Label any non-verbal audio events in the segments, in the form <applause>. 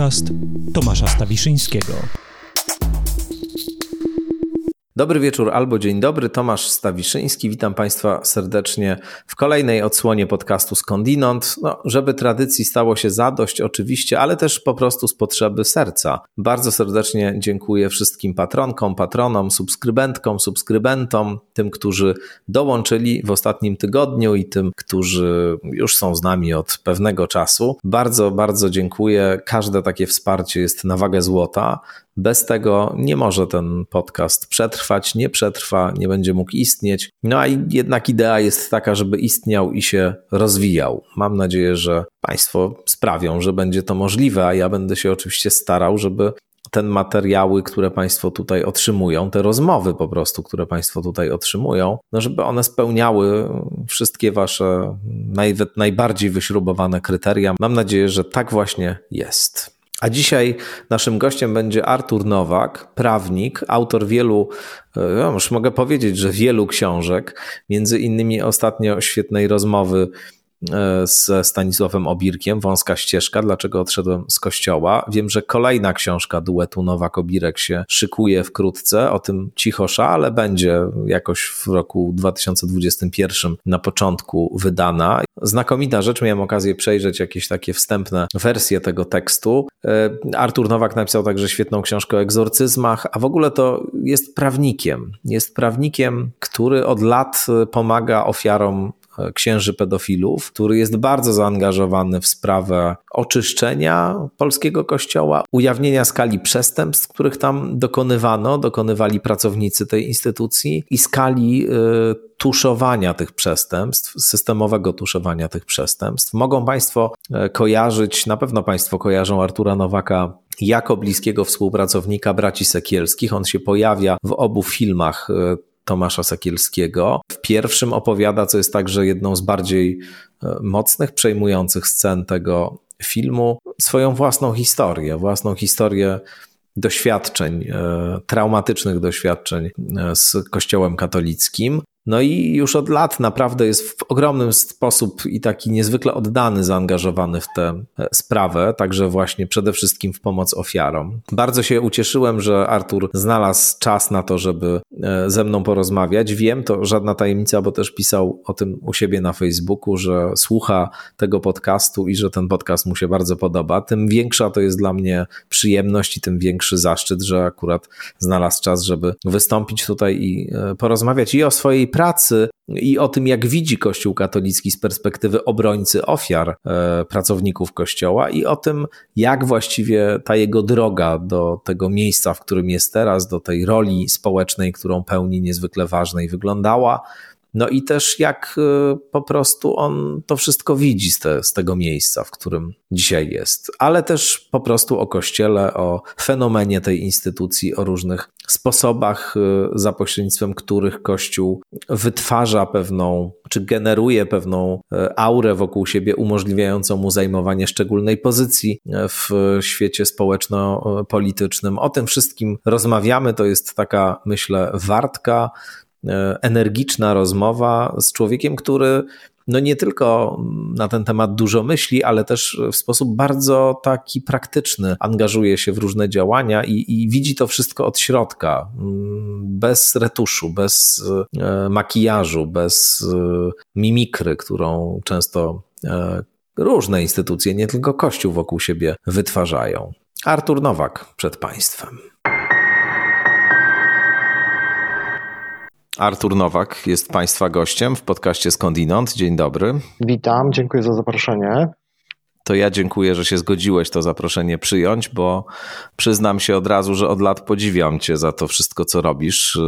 podcast Tomasza Stawiszyńskiego. Dobry wieczór albo dzień dobry, Tomasz Stawiszyński. Witam Państwa serdecznie w kolejnej odsłonie podcastu Skądinąd. No, żeby tradycji stało się zadość, oczywiście, ale też po prostu z potrzeby serca. Bardzo serdecznie dziękuję wszystkim patronkom, patronom, subskrybentkom, subskrybentom, tym, którzy dołączyli w ostatnim tygodniu i tym, którzy już są z nami od pewnego czasu. Bardzo, bardzo dziękuję. Każde takie wsparcie jest na wagę złota. Bez tego nie może ten podcast przetrwać, nie przetrwa, nie będzie mógł istnieć. No a jednak idea jest taka, żeby istniał i się rozwijał. Mam nadzieję, że Państwo sprawią, że będzie to możliwe, a ja będę się oczywiście starał, żeby te materiały, które Państwo tutaj otrzymują, te rozmowy po prostu, które Państwo tutaj otrzymują, no żeby one spełniały wszystkie Wasze naj, najbardziej wyśrubowane kryteria. Mam nadzieję, że tak właśnie jest. A dzisiaj naszym gościem będzie Artur Nowak, prawnik, autor wielu, no już mogę powiedzieć, że wielu książek, między innymi ostatnio świetnej rozmowy E, z Stanisławem Obirkiem, Wąska ścieżka, dlaczego odszedłem z kościoła. Wiem, że kolejna książka duetu Nowak-Obirek się szykuje wkrótce, o tym cichosza, ale będzie jakoś w roku 2021 na początku wydana. Znakomita rzecz, miałem okazję przejrzeć jakieś takie wstępne wersje tego tekstu. E, Artur Nowak napisał także świetną książkę o egzorcyzmach, a w ogóle to jest prawnikiem. Jest prawnikiem, który od lat pomaga ofiarom księży pedofilów, który jest bardzo zaangażowany w sprawę oczyszczenia polskiego kościoła, ujawnienia skali przestępstw, których tam dokonywano, dokonywali pracownicy tej instytucji i skali y, tuszowania tych przestępstw, systemowego tuszowania tych przestępstw. Mogą Państwo e, kojarzyć, na pewno Państwo kojarzą Artura Nowaka jako bliskiego współpracownika braci Sekielskich. On się pojawia w obu filmach e, Tomasza Sekielskiego. W pierwszym opowiada, co jest także jedną z bardziej e, mocnych, przejmujących scen tego filmu, swoją własną historię, własną historię doświadczeń, e, traumatycznych doświadczeń e, z Kościołem katolickim. No i już od lat naprawdę jest w ogromny sposób i taki niezwykle oddany, zaangażowany w tę e, sprawę, także właśnie przede wszystkim w pomoc ofiarom. Bardzo się ucieszyłem, że Artur znalazł czas na to, żeby e, ze mną porozmawiać. Wiem, to żadna tajemnica, bo też pisał o tym u siebie na Facebooku, że słucha tego podcastu i że ten podcast mu się bardzo podoba. Tym większa to jest dla mnie przyjemność i tym większy zaszczyt, że akurat znalazł czas, żeby wystąpić tutaj i e, porozmawiać i o swojej pracy i o tym, jak widzi Kościół katolicki z perspektywy obrońcy ofiar e, pracowników Kościoła i o tym, jak właściwie ta jego droga do tego miejsca, w którym jest teraz, do tej roli społecznej, którą pełni, niezwykle ważnej, wyglądała. No i też jak y, po prostu on to wszystko widzi z, te, z tego miejsca, w którym dzisiaj jest, ale też po prostu o Kościele, o fenomenie tej instytucji, o różnych sposobach, y, za pośrednictwem których Kościół wytwarza pewną, czy generuje pewną y, aurę wokół siebie, umożliwiającą mu zajmowanie szczególnej pozycji w świecie społeczno-politycznym. O tym wszystkim rozmawiamy. To jest taka, myślę, wartka energiczna rozmowa z człowiekiem, który no nie tylko na ten temat dużo myśli, ale też w sposób bardzo taki praktyczny angażuje się w różne działania i, i widzi to wszystko od środka, mm, bez retuszu, bez e, makijażu, bez e, mimikry, którą często różne instytucje, nie tylko Kościół wokół siebie wytwarzają. Artur Nowak przed Państwem. Artur Nowak jest Państwa gościem w podcaście Skądinąd. Dzień dobry. Witam, dziękuję za zaproszenie. To ja dziękuję, że się zgodziłeś to zaproszenie przyjąć, bo przyznam się od razu, że od lat podziwiam Cię za to wszystko, co robisz,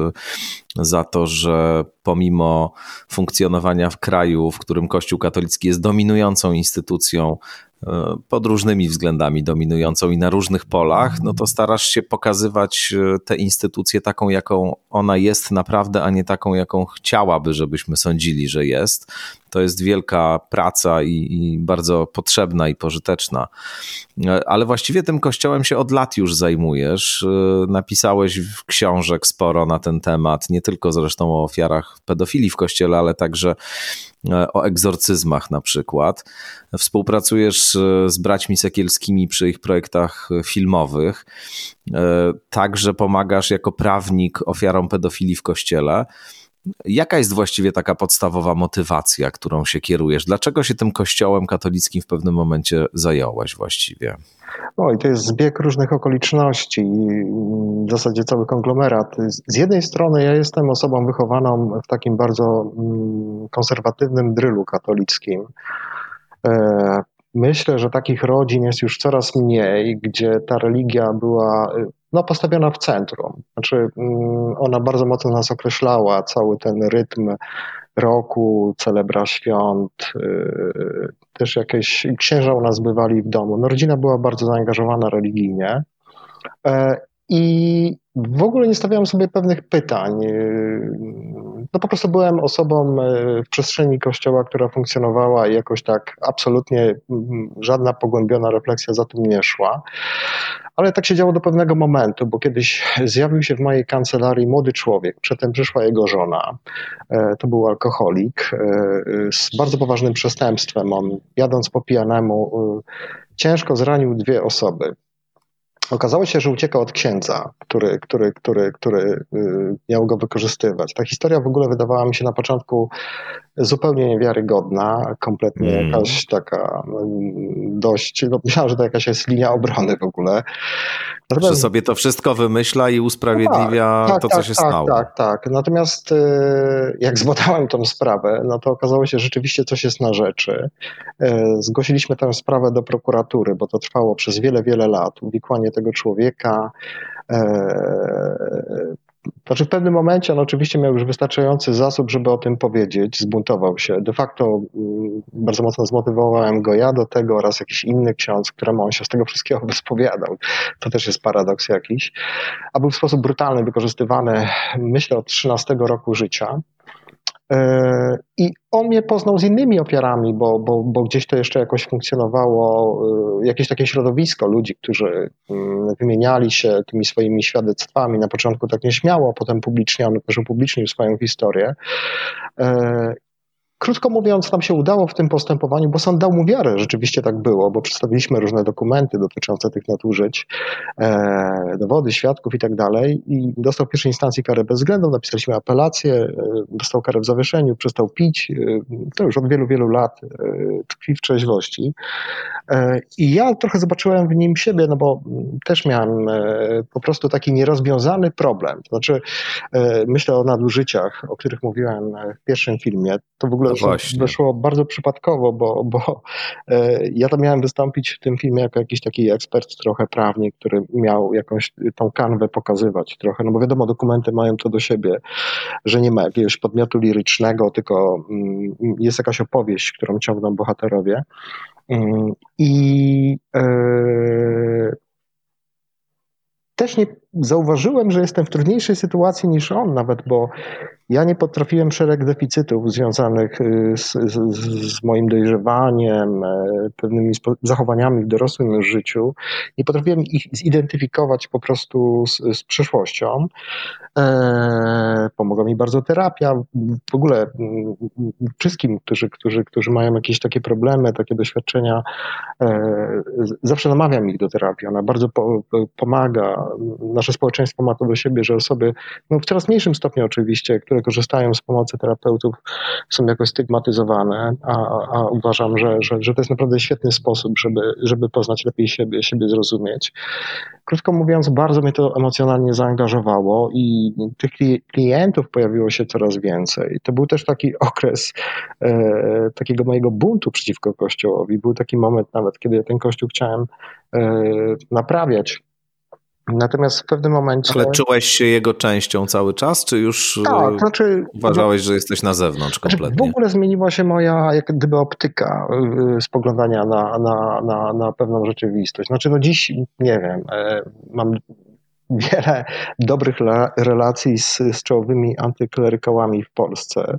za to, że pomimo funkcjonowania w kraju, w którym Kościół katolicki jest dominującą instytucją, E, pod różnymi względami dominującą i na różnych polach, no to starasz się pokazywać e, tę instytucję taką, jaką ona jest naprawdę, a nie taką, jaką chciałaby, żebyśmy sądzili, że jest. To jest wielka praca i, i bardzo potrzebna i pożyteczna. E, ale właściwie tym kościołem się od lat już zajmujesz. Napisałeś książek sporo na ten temat, nie tylko zresztą o ofiarach pedofilii w kościele, ale także o egzorcyzmach na przykład. Współpracujesz z braćmi Sekielskimi przy ich projektach filmowych. Także pomagasz jako prawnik ofiarom pedofilii w kościele. Jaka jest właściwie taka podstawowa motywacja, którą się kierujesz? Dlaczego się tym kościołem katolickim w pewnym momencie zająłeś właściwie? I to jest zbieg różnych okoliczności, w zasadzie cały konglomerat. Z jednej strony ja jestem osobą wychowaną w takim bardzo mm, konserwatywnym drylu katolickim. E, myślę, że takich rodzin jest już coraz mniej, gdzie ta religia była no, postawiona w centrum. Znaczy, mm, ona bardzo mocno nas określała, cały ten rytm roku, celebra świąt, y, też jakieś księża u nas bywali w domu. No, rodzina była bardzo zaangażowana religijnie e, i w ogóle nie stawiałem sobie pewnych pytań. No po prostu byłem osobą y, w przestrzeni kościoła, która funkcjonowała i jakoś tak absolutnie mm, żadna pogłębiona refleksja za tym nie szła. Ale tak się działo do pewnego momentu, bo kiedyś zjawił się w mojej kancelarii młody człowiek, przedtem przyszła jego żona. E, to był alkoholik e, z bardzo poważnym przestępstwem. On jadąc po pijanemu ciężko zranił dwie osoby. Okazało się, że ucieka od księdza, który, który, który, który y, miał go wykorzystywać. Ta historia w ogóle wydawała mi się na początku zupełnie niewiarygodna, kompletnie mm. jakaś taka mm, dość, no myślałem, że to jakaś jest linia obrony w ogóle. Natomiast, że sobie to wszystko wymyśla i usprawiedliwia tak, to, co tak, się tak, stało. Tak, tak. Natomiast y, jak zbadałem tą sprawę, no to okazało się, że rzeczywiście coś jest na rzeczy. Y, zgłosiliśmy tę sprawę do prokuratury, bo to trwało przez wiele, wiele lat. Uwikłanie tego człowieka, y, znaczy w pewnym momencie on oczywiście miał już wystarczający zasób, żeby o tym powiedzieć, zbuntował się. De facto mm, bardzo mocno zmotywowałem go ja do tego oraz jakiś inny ksiądz, któremu on się z tego wszystkiego <laughs> wyspowiadał. To też jest paradoks jakiś. A był w sposób brutalny wykorzystywany, myślę, od 13 roku życia. E, I on mnie poznał z innymi ofiarami, bo, bo, bo gdzieś to jeszcze jakoś funkcjonowało, e, jakieś takie środowisko ludzi, którzy mm, wymieniali się tymi swoimi świadectwami. Na początku tak nieśmiało, potem publicznie, on też upublicznił swoją historię. Krótko mówiąc, nam się udało w tym postępowaniu, bo sąd dał mu wiarę, rzeczywiście tak było, bo przedstawiliśmy różne dokumenty dotyczące tych nadużyć, e, dowody, świadków i tak dalej i dostał w pierwszej instancji karę bezwzględną, napisaliśmy apelację, e, dostał karę w zawieszeniu, przestał pić, e, to już od wielu, wielu lat e, tkwi w trzeźwości. E, I ja trochę zobaczyłem w nim siebie, no bo też miałem e, po prostu taki nierozwiązany problem. To znaczy, myślę o nadużyciach, o których mówiłem w pierwszym filmie. To w ogóle no wyszło bardzo przypadkowo, bo, bo e, ja tam miałem wystąpić w tym filmie jako jakiś taki ekspert, trochę prawnik, który miał jakąś tą kanwę pokazywać trochę, no bo wiadomo, dokumenty mają to do siebie, że nie ma jakiegoś podmiotu lirycznego, tylko mm, jest jakaś opowieść, którą ciągną bohaterowie. Mm, I e, też nie zauważyłem, że jestem w trudniejszej sytuacji niż on nawet, bo ja nie potrafiłem szereg deficytów związanych y, z, z, z moim dojrzewaniem, e, pewnymi zachowaniami w dorosłym życiu. Nie potrafiłem ich zidentyfikować po prostu z, z przeszłością. E, pomogła mi bardzo terapia. W ogóle mm, wszystkim, którzy, którzy, którzy mają jakieś takie problemy, takie doświadczenia, e, zawsze namawiam ich do terapii. Ona bardzo po, pomaga. Nasze społeczeństwo ma to do siebie, że osoby, no w coraz mniejszym stopniu oczywiście, które korzystają z pomocy terapeutów, są jakoś stygmatyzowane, a, a uważam, że, że, że to jest naprawdę świetny sposób, żeby, żeby poznać lepiej siebie, siebie zrozumieć. Krótko mówiąc, bardzo mnie to emocjonalnie zaangażowało i tych klientów pojawiło się coraz więcej. To był też taki okres e, takiego mojego buntu przeciwko Kościołowi. Był taki moment nawet, kiedy ten Kościół chciałem e, naprawiać Natomiast w pewnym momencie. Ale czułeś się jego częścią cały czas, czy już tak, znaczy, uważałeś, że jesteś na zewnątrz kompletnie? Znaczy w ogóle zmieniła się moja jak gdyby optyka y, spoglądania na, na, na, na pewną rzeczywistość. Znaczy, no dziś nie wiem, e, mam wiele dobrych relacji z, z czołowymi antyklerykałami w Polsce,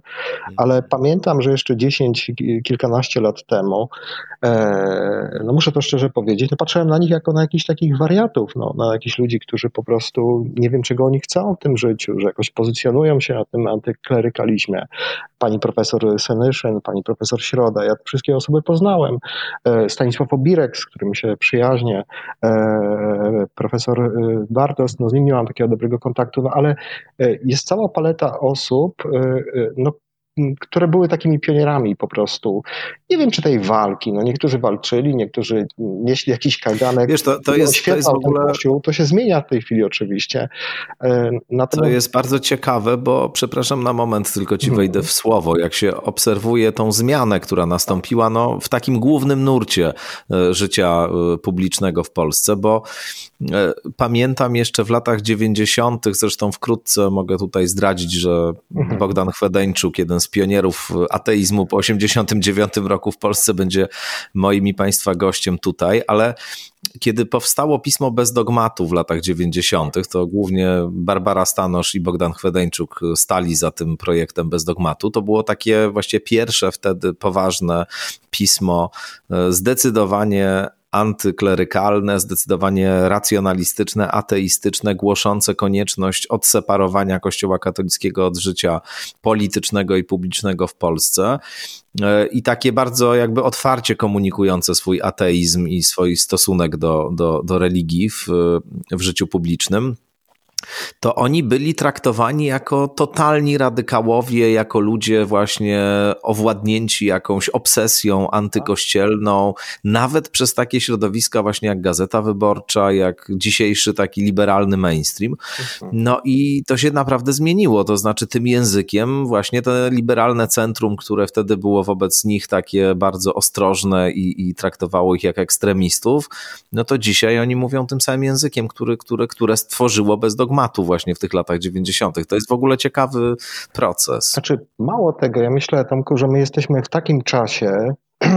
ale pamiętam, że jeszcze 10, kilkanaście lat temu, e, no muszę to szczerze powiedzieć, no patrzyłem na nich jako na jakichś takich wariatów, no, na jakichś ludzi, którzy po prostu nie wiem, czego oni chcą w tym życiu, że jakoś pozycjonują się na tym antyklerykalizmie. Pani profesor Senyszyn, pani profesor Środa, ja wszystkie osoby poznałem. E, Stanisław Obirek, z którym się przyjaźnię, e, profesor Bartos, no z nim nie mam takiego dobrego kontaktu, no ale jest cała paleta osób, no, które były takimi pionierami po prostu. Nie wiem, czy tej walki. No niektórzy walczyli, niektórzy nieśli jakiś kaganek. Wiesz, to, to, jest, to jest w ogóle... Kościół. To się zmienia w tej chwili oczywiście. E, natomiast... To jest bardzo ciekawe, bo przepraszam na moment, tylko ci wejdę w słowo. Jak się obserwuje tą zmianę, która nastąpiła no, w takim głównym nurcie e, życia e, publicznego w Polsce, bo pamiętam jeszcze w latach 90., zresztą wkrótce mogę tutaj zdradzić, że mhm. Bogdan Chwedeńczuk, jeden z pionierów ateizmu po 89 roku w Polsce będzie moim i Państwa gościem tutaj, ale kiedy powstało pismo bez dogmatu w latach 90., to głównie Barbara Stanosz i Bogdan Chwedeńczuk stali za tym projektem bez dogmatu. To było takie właśnie pierwsze wtedy poważne pismo, e, zdecydowanie antyklerykalne, zdecydowanie racjonalistyczne, ateistyczne, głoszące konieczność odseparowania Kościoła katolickiego od życia politycznego i publicznego w Polsce. E, I takie bardzo jakby otwarcie komunikujące swój ateizm i swój stosunek do, do, do religii w, w życiu publicznym to oni byli traktowani jako totalni radykałowie, jako ludzie właśnie owładnięci jakąś obsesją antykościelną, nawet przez takie środowiska właśnie jak Gazeta Wyborcza, jak dzisiejszy taki liberalny mainstream. No i to się naprawdę zmieniło, to znaczy tym językiem właśnie te liberalne centrum, które wtedy było wobec nich takie bardzo ostrożne i, i traktowało ich jak ekstremistów, no to dzisiaj oni mówią tym samym językiem, który, które, które stworzyło bez dogmatu właśnie w tych latach 90. To jest w ogóle ciekawy proces. Znaczy, mało tego, ja myślę, Tomku, że my jesteśmy w takim czasie, <clears throat>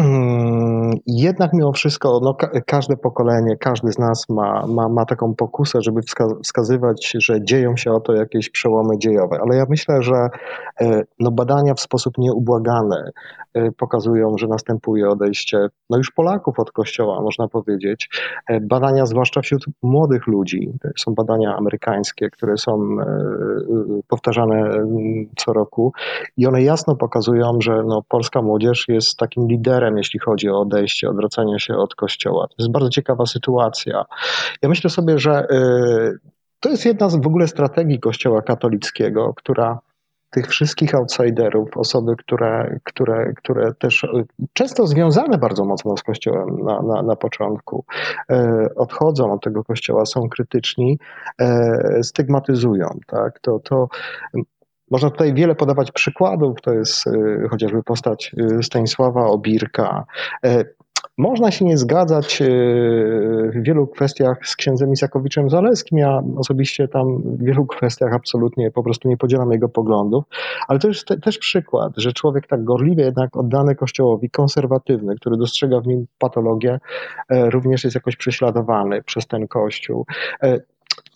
jednak mimo wszystko no, każde pokolenie, każdy z nas ma, ma, ma taką pokusę, żeby wskazywać, że dzieją się oto jakieś przełomy dziejowe, ale ja myślę, że e, no, badania w sposób nieubłagany e, pokazują, że następuje odejście no już Polaków od Kościoła, można powiedzieć. E, badania zwłaszcza wśród młodych ludzi, są badania amerykańskie, które są powtarzane co roku i one jasno pokazują, że no, polska młodzież jest takim liderem, jeśli chodzi o odejście, odwracanie się od Kościoła. To jest bardzo ciekawa sytuacja. Ja myślę sobie, że y, to jest jedna z w ogóle strategii Kościoła katolickiego, która tych wszystkich outsiderów, osoby, które, które, które też y, często związane bardzo mocno z Kościołem na, na, na początku, e, odchodzą od tego Kościoła, są krytyczni, stygmatyzują. Tak? To, to można tutaj wiele podawać przykładów, to jest y, chociażby postać y, Stanisława Obirka. E, można się nie zgadzać y, w wielu kwestiach z księdzem Isakowiczem Zaleskim. Ja osobiście tam w wielu kwestiach absolutnie po prostu nie podzielam jego poglądów, ale to jest te, też przykład, że człowiek tak gorliwie jednak oddany Kościołowi, konserwatywny, który dostrzega w nim patologię, e, również jest jakoś prześladowany przez ten Kościół.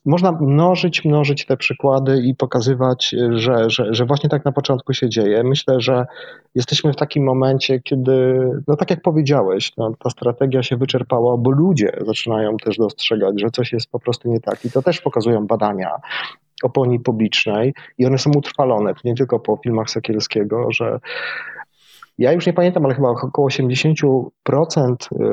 Można mnożyć, mnożyć te przykłady i pokazywać, że, że, że właśnie tak na początku się dzieje. Myślę, że jesteśmy w takim momencie, kiedy, no tak jak powiedziałeś, no, ta strategia się wyczerpała, bo ludzie zaczynają też dostrzegać, że coś jest po prostu nie tak. I to też pokazują badania opinii publicznej i one są utrwalone, nie tylko po filmach Sekielskiego, że ja już nie pamiętam, ale chyba około 80%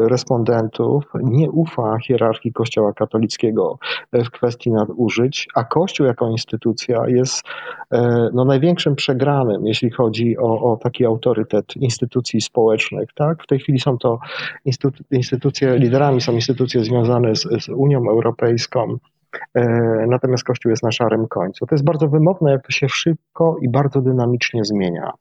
respondentów nie ufa hierarchii Kościoła katolickiego w kwestii nadużyć, a Kościół jako instytucja jest e, no, największym przegranym, jeśli chodzi o, o taki autorytet instytucji społecznych. Tak? W tej chwili są to instytucje, liderami są instytucje związane z, z Unią Europejską, Natomiast Kościół jest na szarym końcu. To jest bardzo wymowne, jak to się szybko i bardzo dynamicznie zmienia.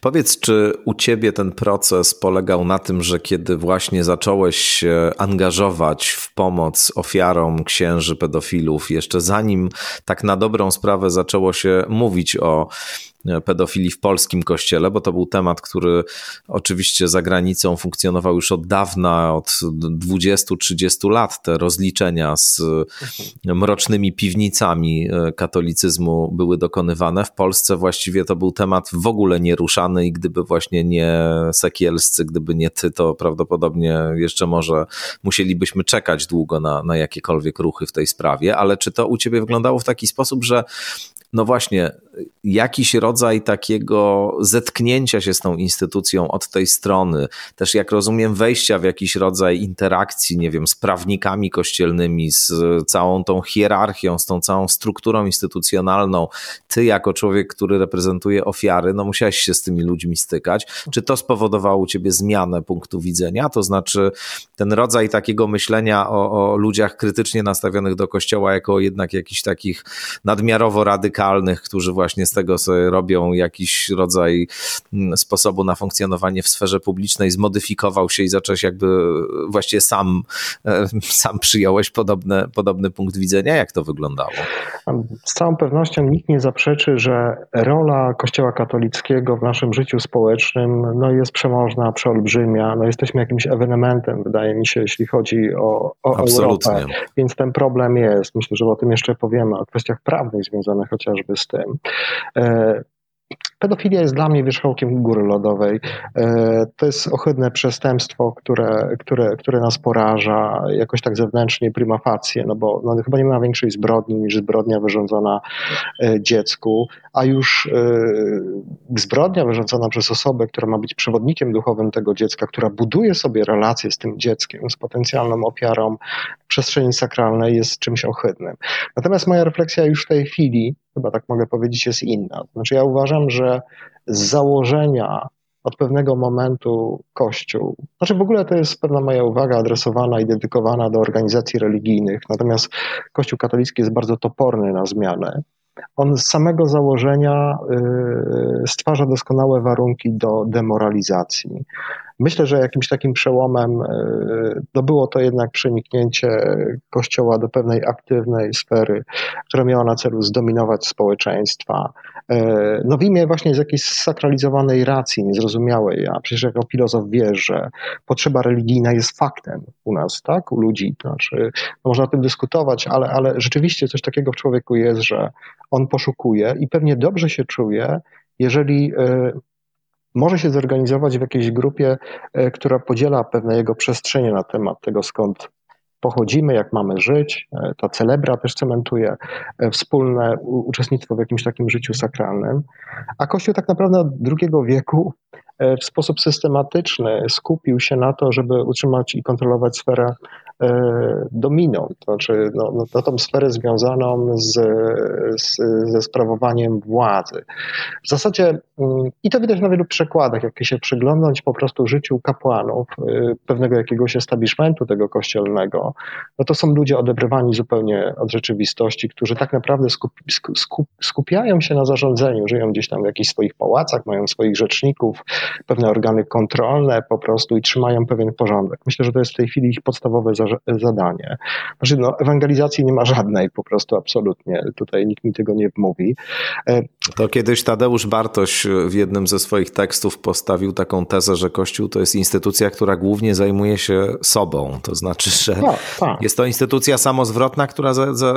Powiedz, czy u ciebie ten proces polegał na tym, że kiedy właśnie zacząłeś się angażować w pomoc ofiarom księży pedofilów, jeszcze zanim tak na dobrą sprawę zaczęło się mówić o pedofilii w polskim kościele, bo to był temat, który oczywiście za granicą funkcjonował już od dawna, od 20-30 lat. Te rozliczenia z mrocznymi piwnicami katolicyzmu były dokonywane. W Polsce właściwie to był temat w ogóle nieruszany i gdyby właśnie nie Sekielscy, gdyby nie ty, to prawdopodobnie jeszcze może musielibyśmy czekać długo na, na jakiekolwiek ruchy w tej sprawie. Ale czy to u ciebie wyglądało w taki sposób, że no właśnie, jakiś rodzaj takiego zetknięcia się z tą instytucją od tej strony, też jak rozumiem, wejścia w jakiś rodzaj interakcji, nie wiem, z prawnikami kościelnymi, z całą tą hierarchią, z tą całą strukturą instytucjonalną. Ty, jako człowiek, który reprezentuje ofiary, no musiałeś się z tymi ludźmi stykać. Czy to spowodowało u ciebie zmianę punktu widzenia? To znaczy, ten rodzaj takiego myślenia o, o ludziach krytycznie nastawionych do kościoła, jako jednak jakichś takich nadmiarowo radykalnych, którzy właśnie z tego sobie robią jakiś rodzaj mm, sposobu na funkcjonowanie w sferze publicznej, zmodyfikował się i zacząłeś jakby właściwie sam, e, sam przyjąłeś podobne, podobny punkt widzenia. Jak to wyglądało? Z całą pewnością nikt nie zaprzeczy, że rola Kościoła katolickiego w naszym życiu społecznym no, jest przemożna, przeolbrzymia. No, jesteśmy jakimś ewenementem, wydaje mi się, jeśli chodzi o, o Absolutnie. Europę. Więc ten problem jest. Myślę, że o tym jeszcze powiemy, o kwestiach prawnych związanych chociażby z tym. Uh, pedofilia jest dla mnie wierzchołkiem góry lodowej. E, to jest ohydne przestępstwo, które, które, które nas poraża jakoś tak zewnętrznie, prima facie, no bo no, chyba nie ma większej zbrodni niż zbrodnia wyrządzona e, dziecku, a już zbrodnia wyrządzona przez osobę, która ma być przewodnikiem duchowym tego dziecka, która buduje sobie relacje z tym dzieckiem, z potencjalną ofiarą przestrzeni sakralnej jest czymś ohydnym. Natomiast moja refleksja już w tej chwili chyba tak mogę powiedzieć, jest inna. Znaczy, ja uważam, że z założenia od pewnego momentu Kościół, znaczy w ogóle to jest pewna moja uwaga adresowana i dedykowana do organizacji religijnych, natomiast Kościół katolicki jest bardzo toporny na zmianę. On z samego założenia y, stwarza doskonałe warunki do demoralizacji. Myślę, że jakimś takim przełomem y, to było to jednak przeniknięcie Kościoła do pewnej aktywnej sfery, która miała na celu zdominować społeczeństwa. Y, no w imię właśnie z jakiejś sakralizowanej racji, niezrozumiałej. Ja przecież jako filozof wiesz, że potrzeba religijna jest faktem u nas, tak, u ludzi. Znaczy, no można o tym dyskutować, ale, ale rzeczywiście coś takiego w człowieku jest, że on poszukuje i pewnie dobrze się czuje, jeżeli y, może się zorganizować w jakiejś grupie, e, która podziela pewne jego przestrzenie na temat tego, skąd pochodzimy, jak mamy żyć. E, ta celebra też cementuje e, wspólne uczestnictwo w jakimś takim życiu sakralnym. A Kościół tak naprawdę od II wieku w sposób systematyczny skupił się na to, żeby utrzymać i kontrolować sferę E, dominą, to znaczy no, no, na tą sferę związaną z, z, ze sprawowaniem władzy. W zasadzie, mm, i to widać na wielu przykładach, jak się przyglądać po prostu życiu kapłanów, e, pewnego jakiegoś establishmentu tego kościelnego, no to są ludzie odebrywani zupełnie od rzeczywistości, którzy tak naprawdę skup, skup, skupiają się na zarządzaniu, żyją gdzieś tam w jakichś swoich pałacach, mają swoich rzeczników, pewne organy kontrolne po prostu i trzymają pewien porządek. Myślę, że to jest w tej chwili ich podstawowe zadanie. Znaczy, no, ewangelizacji nie ma żadnej, po prostu absolutnie. Tutaj nikt mi tego nie mówi. E, to kiedyś Tadeusz Bartoś w jednym ze swoich tekstów postawił taką tezę, że Kościół to jest instytucja, która głównie zajmuje się sobą. To znaczy, że tak, tak. jest to instytucja samozwrotna, która za, za,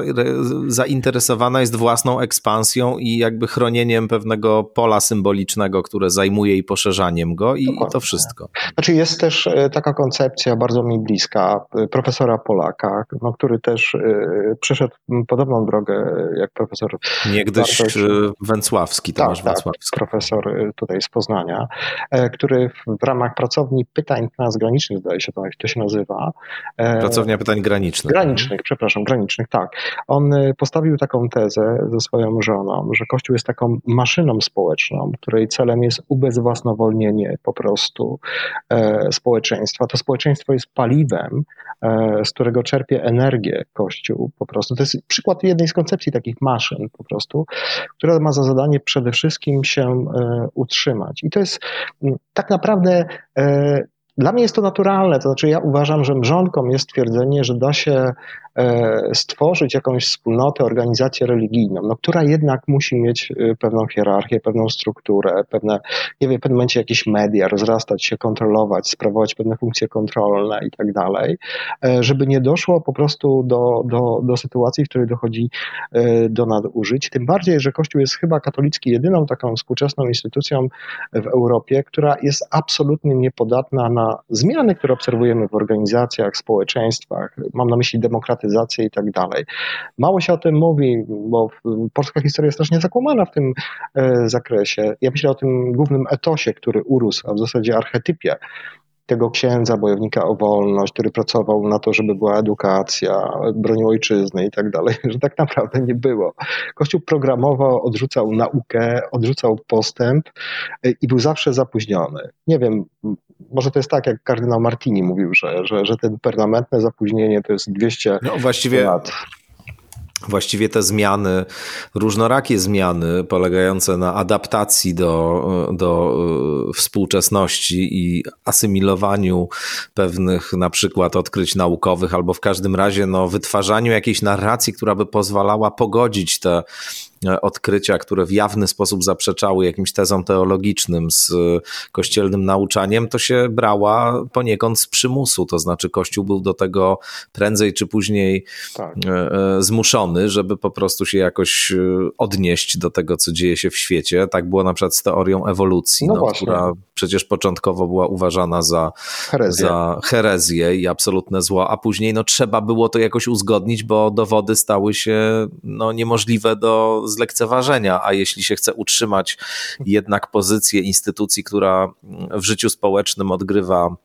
zainteresowana jest własną ekspansją i jakby chronieniem pewnego pola symbolicznego, które zajmuje i poszerzaniem go i, i to wszystko. Znaczy jest też e, taka koncepcja bardzo mi bliska profesora Polaka, no, który też y, przeszedł podobną drogę jak profesor. Niegdyś Bartosz. Węcławski, Tomasz tak, Węcławski. Tak, profesor y, tutaj z Poznania, e, który w ramach pracowni pytań transgranicznych, zdaje się to, jak to się nazywa. E, Pracownia pytań granicznych. Granicznych, przepraszam, granicznych, tak. On y, postawił taką tezę ze swoją żoną, że Kościół jest taką maszyną społeczną, której celem jest ubezwłasnowolnienie po prostu e, społeczeństwa. To społeczeństwo jest paliwem, z którego czerpie energię Kościół po prostu. To jest przykład jednej z koncepcji takich maszyn po prostu, która ma za zadanie przede wszystkim się e, utrzymać. I to jest tak naprawdę e, dla mnie jest to naturalne, to znaczy ja uważam, że mrzonką jest twierdzenie, że da się e, stworzyć jakąś wspólnotę, organizację religijną, no, która jednak musi mieć e, pewną hierarchię, pewną strukturę, pewne, nie wiem, w pewnym momencie jakieś media, rozrastać się, kontrolować, sprawować pewne funkcje kontrolne i tak dalej, e, żeby nie doszło po prostu do, do, do sytuacji, w której dochodzi do nadużyć. Tym bardziej, że Kościół jest chyba katolicki jedyną taką współczesną instytucją w Europie, która jest absolutnie niepodatna na zmiany, które obserwujemy w organizacjach, społeczeństwach, mam na myśli demokratyzację i tak dalej. Mało się o tym mówi, bo polska historia jest strasznie zakłamana w tym e, zakresie. Ja myślę o tym głównym etosie, który urósł, a w zasadzie archetypie tego księdza, bojownika o wolność, który pracował na to, żeby była edukacja, bronił ojczyzny i tak dalej, <laughs> że tak naprawdę nie było. Kościół programowo odrzucał naukę, odrzucał postęp e, i był zawsze zapóźniony. Nie wiem, może to jest tak, jak kardynał Martini mówił, że, że, że ten permanentne zapóźnienie to jest 200 no, właściwie... lat. Właściwie te zmiany, różnorakie zmiany polegające na adaptacji do, do e, współczesności i asymilowaniu pewnych na przykład odkryć naukowych, albo w każdym razie no, wytwarzaniu jakiejś narracji, która by pozwalała pogodzić te odkrycia, które w jawny sposób zaprzeczały jakimś tezom teologicznym z e, kościelnym nauczaniem, to się brała poniekąd z przymusu. To znaczy, Kościół był do tego prędzej czy później tak. E, zmuszony, żeby po prostu się jakoś odnieść do tego, co dzieje się w świecie. Tak było na przykład z teorią ewolucji, no no, która przecież początkowo była uważana za herezję. za herezję i absolutne zło, a później no, trzeba było to jakoś uzgodnić, bo dowody stały się no, niemożliwe do zlekceważenia, a jeśli się chce utrzymać jednak pozycję instytucji, która w życiu społecznym odgrywa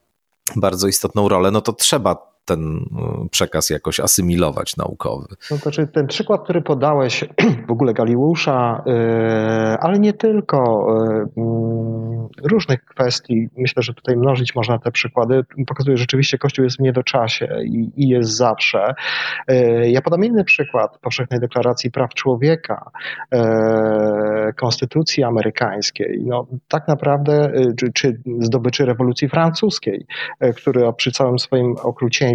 bardzo istotną rolę, no to trzeba ten y, przekaz jakoś asymilować naukowy. No to znaczy ten przykład, który podałeś <clears throat> w ogóle Galiusza, y, ale nie tylko y, mm, różnych kwestii, myślę, że tutaj mnożyć można te przykłady, pokazuje, że rzeczywiście Kościół jest w niedoczasie i, i jest zawsze. Ja podam inny przykład Powszechnej Deklaracji Praw Człowieka, Konstytucji Amerykańskiej. No, tak naprawdę, czy, czy zdobyczy rewolucji francuskiej, który przy całym swoim okrucieństwie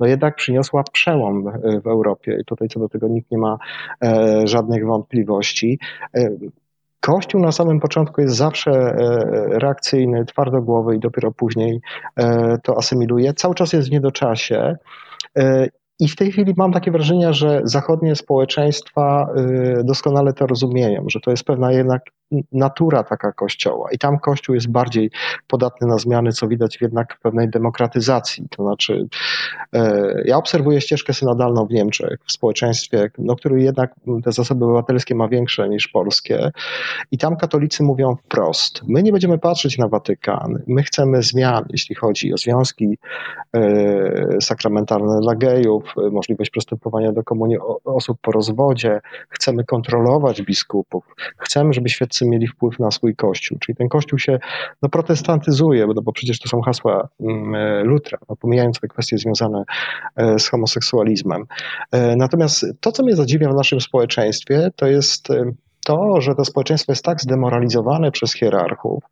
no jednak przyniosła przełom w Europie i tutaj co do tego nikt nie ma e, żadnych wątpliwości. E, Kościół na samym początku jest zawsze e, reakcyjny, twardogłowy i dopiero później to asymiluje. Cały czas jest w niedoczasie i w tej chwili mam takie wrażenie, że zachodnie społeczeństwa doskonale to rozumieją, że to jest pewna jednak natura taka kościoła. I tam kościół jest bardziej podatny na zmiany, co widać jednak pewnej demokratyzacji. To znaczy, y, ja obserwuję ścieżkę synodalną w Niemczech, w społeczeństwie, no, który jednak te zasoby obywatelskie ma większe niż polskie. I tam katolicy mówią wprost: My nie będziemy patrzeć na Watykan, my chcemy zmian, jeśli chodzi o związki y, sakramentalne dla gejów możliwość przystępowania do komunii osób po rozwodzie, chcemy kontrolować biskupów, chcemy, żeby świeccy mieli wpływ na swój kościół. Czyli ten kościół się no, protestantyzuje, bo, no, bo przecież to są hasła mm, e, Lutra, no, pomijając te kwestie związane e, z homoseksualizmem. E, natomiast to, co mnie zadziwia w naszym społeczeństwie, to jest to, że to społeczeństwo jest tak zdemoralizowane przez hierarchów,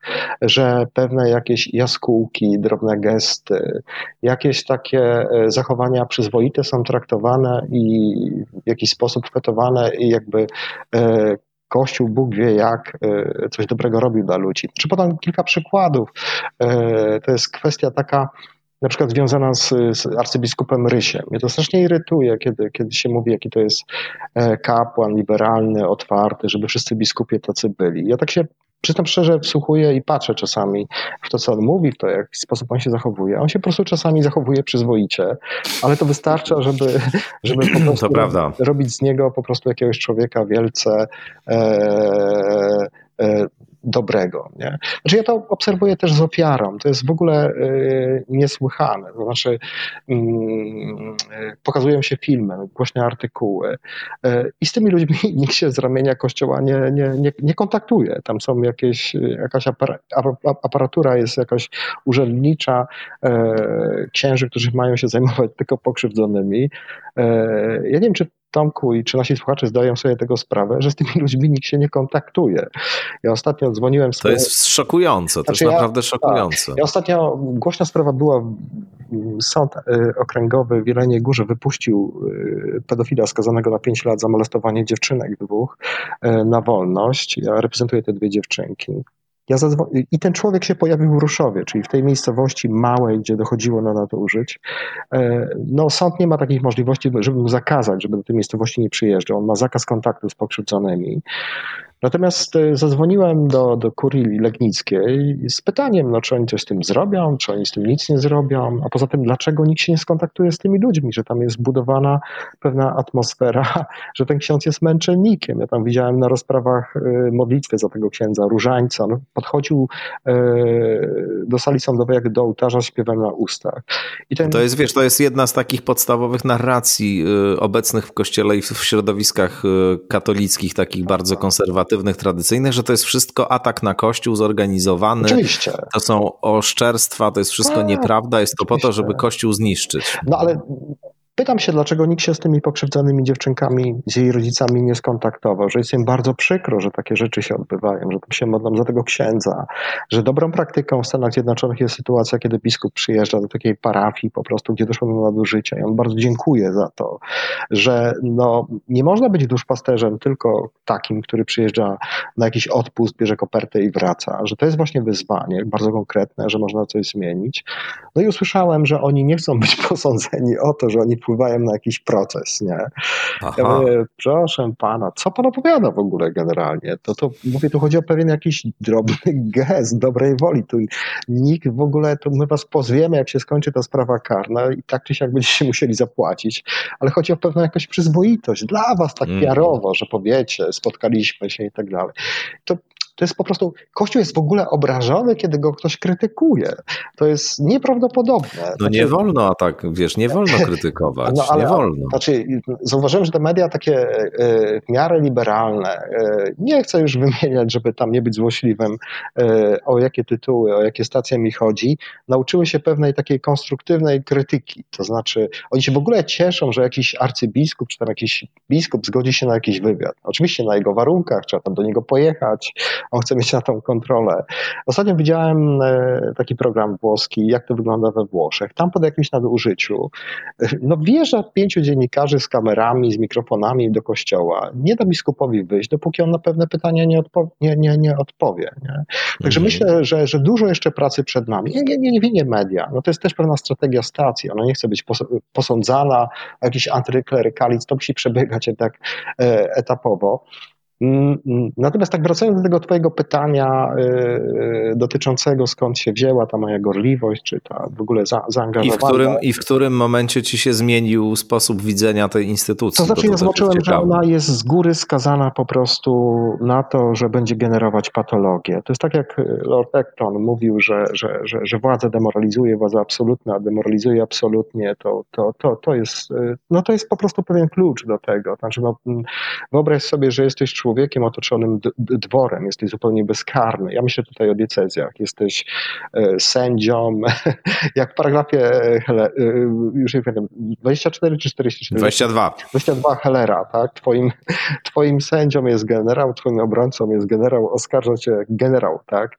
że pewne jakieś jaskółki, drobne gesty, jakieś takie zachowania przyzwoite są traktowane i w jakiś sposób fetowane i jakby Kościół, Bóg wie jak, e, coś dobrego robił dla ludzi. Czy podam kilka przykładów. To jest kwestia taka, na przykład związana z, z arcybiskupem Rysiem. Mnie to strasznie irytuje, kiedy, kiedy się mówi, jaki to jest e, kapłan liberalny, otwarty, żeby wszyscy biskupie tacy byli. Ja tak się przyznam szczerze, wsłuchuję i patrzę czasami w to, co on mówi, w to, w jaki sposób on się zachowuje. On się po prostu czasami zachowuje przyzwoicie, ale to wystarcza, żeby, żeby po <clears throat> prostu robić z niego po prostu jakiegoś człowieka wielce e, e, dobrego. Nie? Znaczy ja to obserwuję też z ofiarą. To jest w ogóle y, niesłychane. To znaczy y, pokazują się filmy, głośne artykuły y, i z tymi ludźmi <laughs> nikt się z ramienia kościoła nie, nie, nie, nie kontaktuje. Tam są jakieś, jakaś aparatura jest jakaś urzędnicza, księży, którzy mają się zajmować tylko pokrzywdzonymi. Ja nie wiem, czy Tomku i czy nasi słuchacze zdają sobie tego sprawę, że z tymi ludźmi nikt się nie kontaktuje. Ja ostatnio dzwoniłem sobie... To jest szokujące, to znaczy jest naprawdę ja, szokujące. Tak, ja ostatnio, głośna sprawa była, sąd e, okręgowy w Jeleniej Górze wypuścił e, pedofila skazanego na 5 lat za molestowanie dziewczynek dwóch e, na wolność. Ja reprezentuję te dwie dziewczynki. Ja I ten człowiek się pojawił w Ruszowie, czyli w tej miejscowości małej, gdzie dochodziło na nadużyć. No, sąd nie ma takich możliwości, żeby mu zakazać, żeby do tej miejscowości nie przyjeżdżał. On ma zakaz kontaktu z pokrzywdzonymi. Natomiast e, zadzwoniłem do, do kurii legnickiej z pytaniem, no, czy oni coś z tym zrobią, czy oni z tym nic nie zrobią, a poza tym, dlaczego nikt się nie skontaktuje z tymi ludźmi, że tam jest budowana pewna atmosfera, <laughs> że ten ksiądz jest męczennikiem. Ja tam widziałem na rozprawach e, modlitwy za tego księdza, różańca. Podchodził e, do sali sądowej jak do ołtarza z śpiewem na ustach. Ten... To jest, wiesz, to jest jedna z takich podstawowych narracji obecnych w kościele i w środowiskach katolickich, takich bardzo konserwatywnych konserwatywnych, tradycyjnych, że to jest wszystko atak na Kościół zorganizowany. Oczywiście. To są oszczerstwa, to jest wszystko tak, nieprawda, jest to po to, żeby Kościół zniszczyć. No ale Pytam się, dlaczego nikt się z tymi pokrzywdzonymi dziewczynkami, z jej rodzicami nie skontaktował, że jest im bardzo przykro, że takie rzeczy się odbywają, że tam się modlą za tego księdza, że dobrą praktyką w Stanach Zjednoczonych jest sytuacja, kiedy biskup przyjeżdża do takiej parafii po prostu, gdzie doszło do nadużycia i on bardzo dziękuję za to, że no, nie można być duszpasterzem tylko takim, który przyjeżdża na jakiś odpust, bierze kopertę i wraca, że to jest właśnie wyzwanie bardzo konkretne, że można coś zmienić. No i usłyszałem, że oni nie chcą być <laughs> posądzeni o to, że oni wpływają na jakiś proces, nie? Aha. Ja mówię, proszę pana, co pan opowiada w ogóle generalnie? To, to mówię, tu chodzi o pewien jakiś drobny <laughs> gest dobrej woli. Tu nikt w ogóle, to my was pozwiemy, jak się skończy ta sprawa karna i tak czy siak będziecie <laughs> musieli zapłacić, ale chodzi o pewną jakąś przyzwoitość dla was tak mm. że powiecie, spotkaliśmy się i tak dalej. To to jest po prostu, Kościół jest w ogóle obrażony, kiedy go ktoś krytykuje. To jest nieprawdopodobne. No znaczy, nie wolno, a tak, wiesz, nie wolno krytykować, <laughs> no, ale, nie wolno. Znaczy, zauważyłem, że te media takie e, w miarę liberalne, e, nie chcę już wymieniać, żeby tam nie być złośliwym, e, o jakie tytuły, o jakie stacje mi chodzi, nauczyły się pewnej takiej konstruktywnej krytyki. To znaczy, oni się w ogóle cieszą, że jakiś arcybiskup, czy tam jakiś biskup zgodzi się na jakiś wywiad. Oczywiście na jego warunkach, trzeba tam do niego pojechać, on chce mieć na tą kontrolę. Ostatnio widziałem e, taki program włoski, jak to wygląda we Włoszech. Tam po jakimś nadużyciu no wjeżdża pięciu dziennikarzy z kamerami, z mikrofonami do kościoła. Nie da biskupowi wyjść, dopóki on na pewne pytania nie, odpo nie, nie, nie odpowie. Nie? Także mhm. myślę, że, że dużo jeszcze pracy przed nami. Nie, nie, nie, nie media. No to jest też pewna strategia stacji. Ona nie chce być pos posądzana o jakiś antyklerykalizm. To musi przebiegać jednak e, etapowo. Mm, mm. Natomiast tak wracając do tego twojego pytania yy, dotyczącego skąd się wzięła ta moja gorliwość, czy ta w ogóle za, zaangażowanie. I w, którym, I w którym momencie ci się zmienił sposób widzenia tej instytucji? To znaczy ja zobaczyłem, że ona jest z góry skazana po prostu na to, że będzie generować patologię. To jest tak jak Lord Acton mówił, że, że, że, że władza demoralizuje, władza absolutna demoralizuje absolutnie, to, to, to, to, jest, no to jest po prostu pewien klucz do tego. Znaczy, no, wyobraź sobie, że jesteś człowiekiem, człowiekiem otoczonym dworem, jesteś zupełnie bezkarny. Ja myślę tutaj o diecezjach. Jesteś e, sędzią, <laughs> jak w paragrafie, e, już nie wiem, 24 czy 44? 22. 22 Hellera, tak? Twoim, twoim sędzią jest generał, twoim obrońcą jest generał, oskarża cię generał, tak?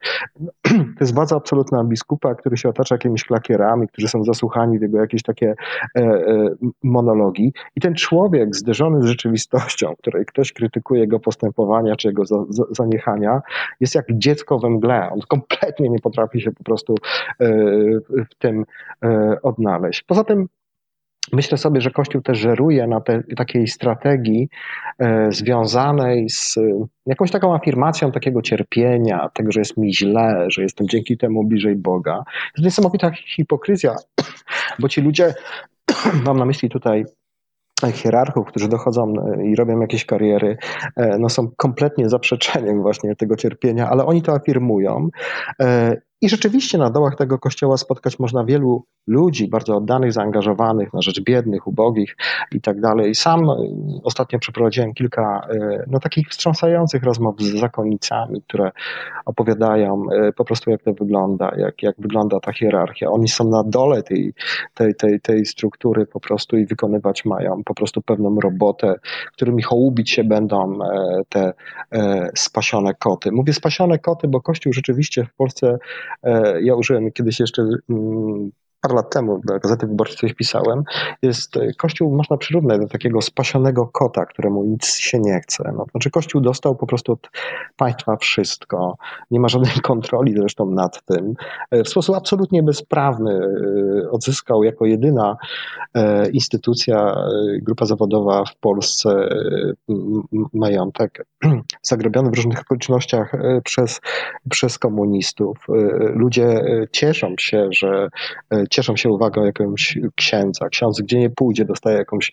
<clears throat> To jest władza absolutna biskupa, który się otacza jakimiś klakierami, którzy są zasłuchani w jego jakieś takie e, monologi. I ten człowiek zderzony z rzeczywistością, której ktoś krytykuje go postępowania czy jego zaniechania jest jak dziecko we mgle. On kompletnie nie potrafi się po prostu e, w tym e, odnaleźć. Poza tym Myślę sobie, że Kościół też żeruje na te, takiej strategii e, związanej z jakąś taką afirmacją takiego cierpienia, tego, że jest mi źle, że jestem dzięki temu bliżej Boga. To jest niesamowita hipokryzja, <clears throat> bo ci ludzie, <clears throat> mam na myśli tutaj hierarchów, którzy dochodzą e, i robią jakieś kariery, e, no są kompletnie zaprzeczeniem właśnie tego cierpienia, ale oni to afirmują. E, I rzeczywiście na dołach tego kościoła spotkać można wielu ludzi bardzo oddanych, zaangażowanych na rzecz biednych, ubogich i tak dalej. Sam ostatnio przeprowadziłem kilka no, takich wstrząsających rozmów z zakonnicami, które opowiadają po prostu jak to wygląda, jak, jak wygląda ta hierarchia. Oni są na dole tej, tej, tej, tej struktury po prostu i wykonywać mają po prostu pewną robotę, którymi hołubić się będą te spasione koty. Mówię spasione koty, bo Kościół rzeczywiście w Polsce E, ja użyłem kiedyś jeszcze mm, parę lat temu dla Gazety Wyborczej coś pisałem, jest e, Kościół można przyrównać do takiego spasionego kota, któremu nic się nie chce. No, znaczy Kościół dostał po prostu od państwa wszystko, nie ma żadnej <laughs> kontroli zresztą nad tym. E, w sposób absolutnie bezprawny odzyskał jako jedyna instytucja, grupa zawodowa w Polsce majątek <clears throat> zagrobiony w różnych okolicznościach e, przez, przez komunistów. E, ludzie e, cieszą się, że cieszą się uwagą jakiegoś księdza. Ksiądz gdzie nie pójdzie, dostaje jakąś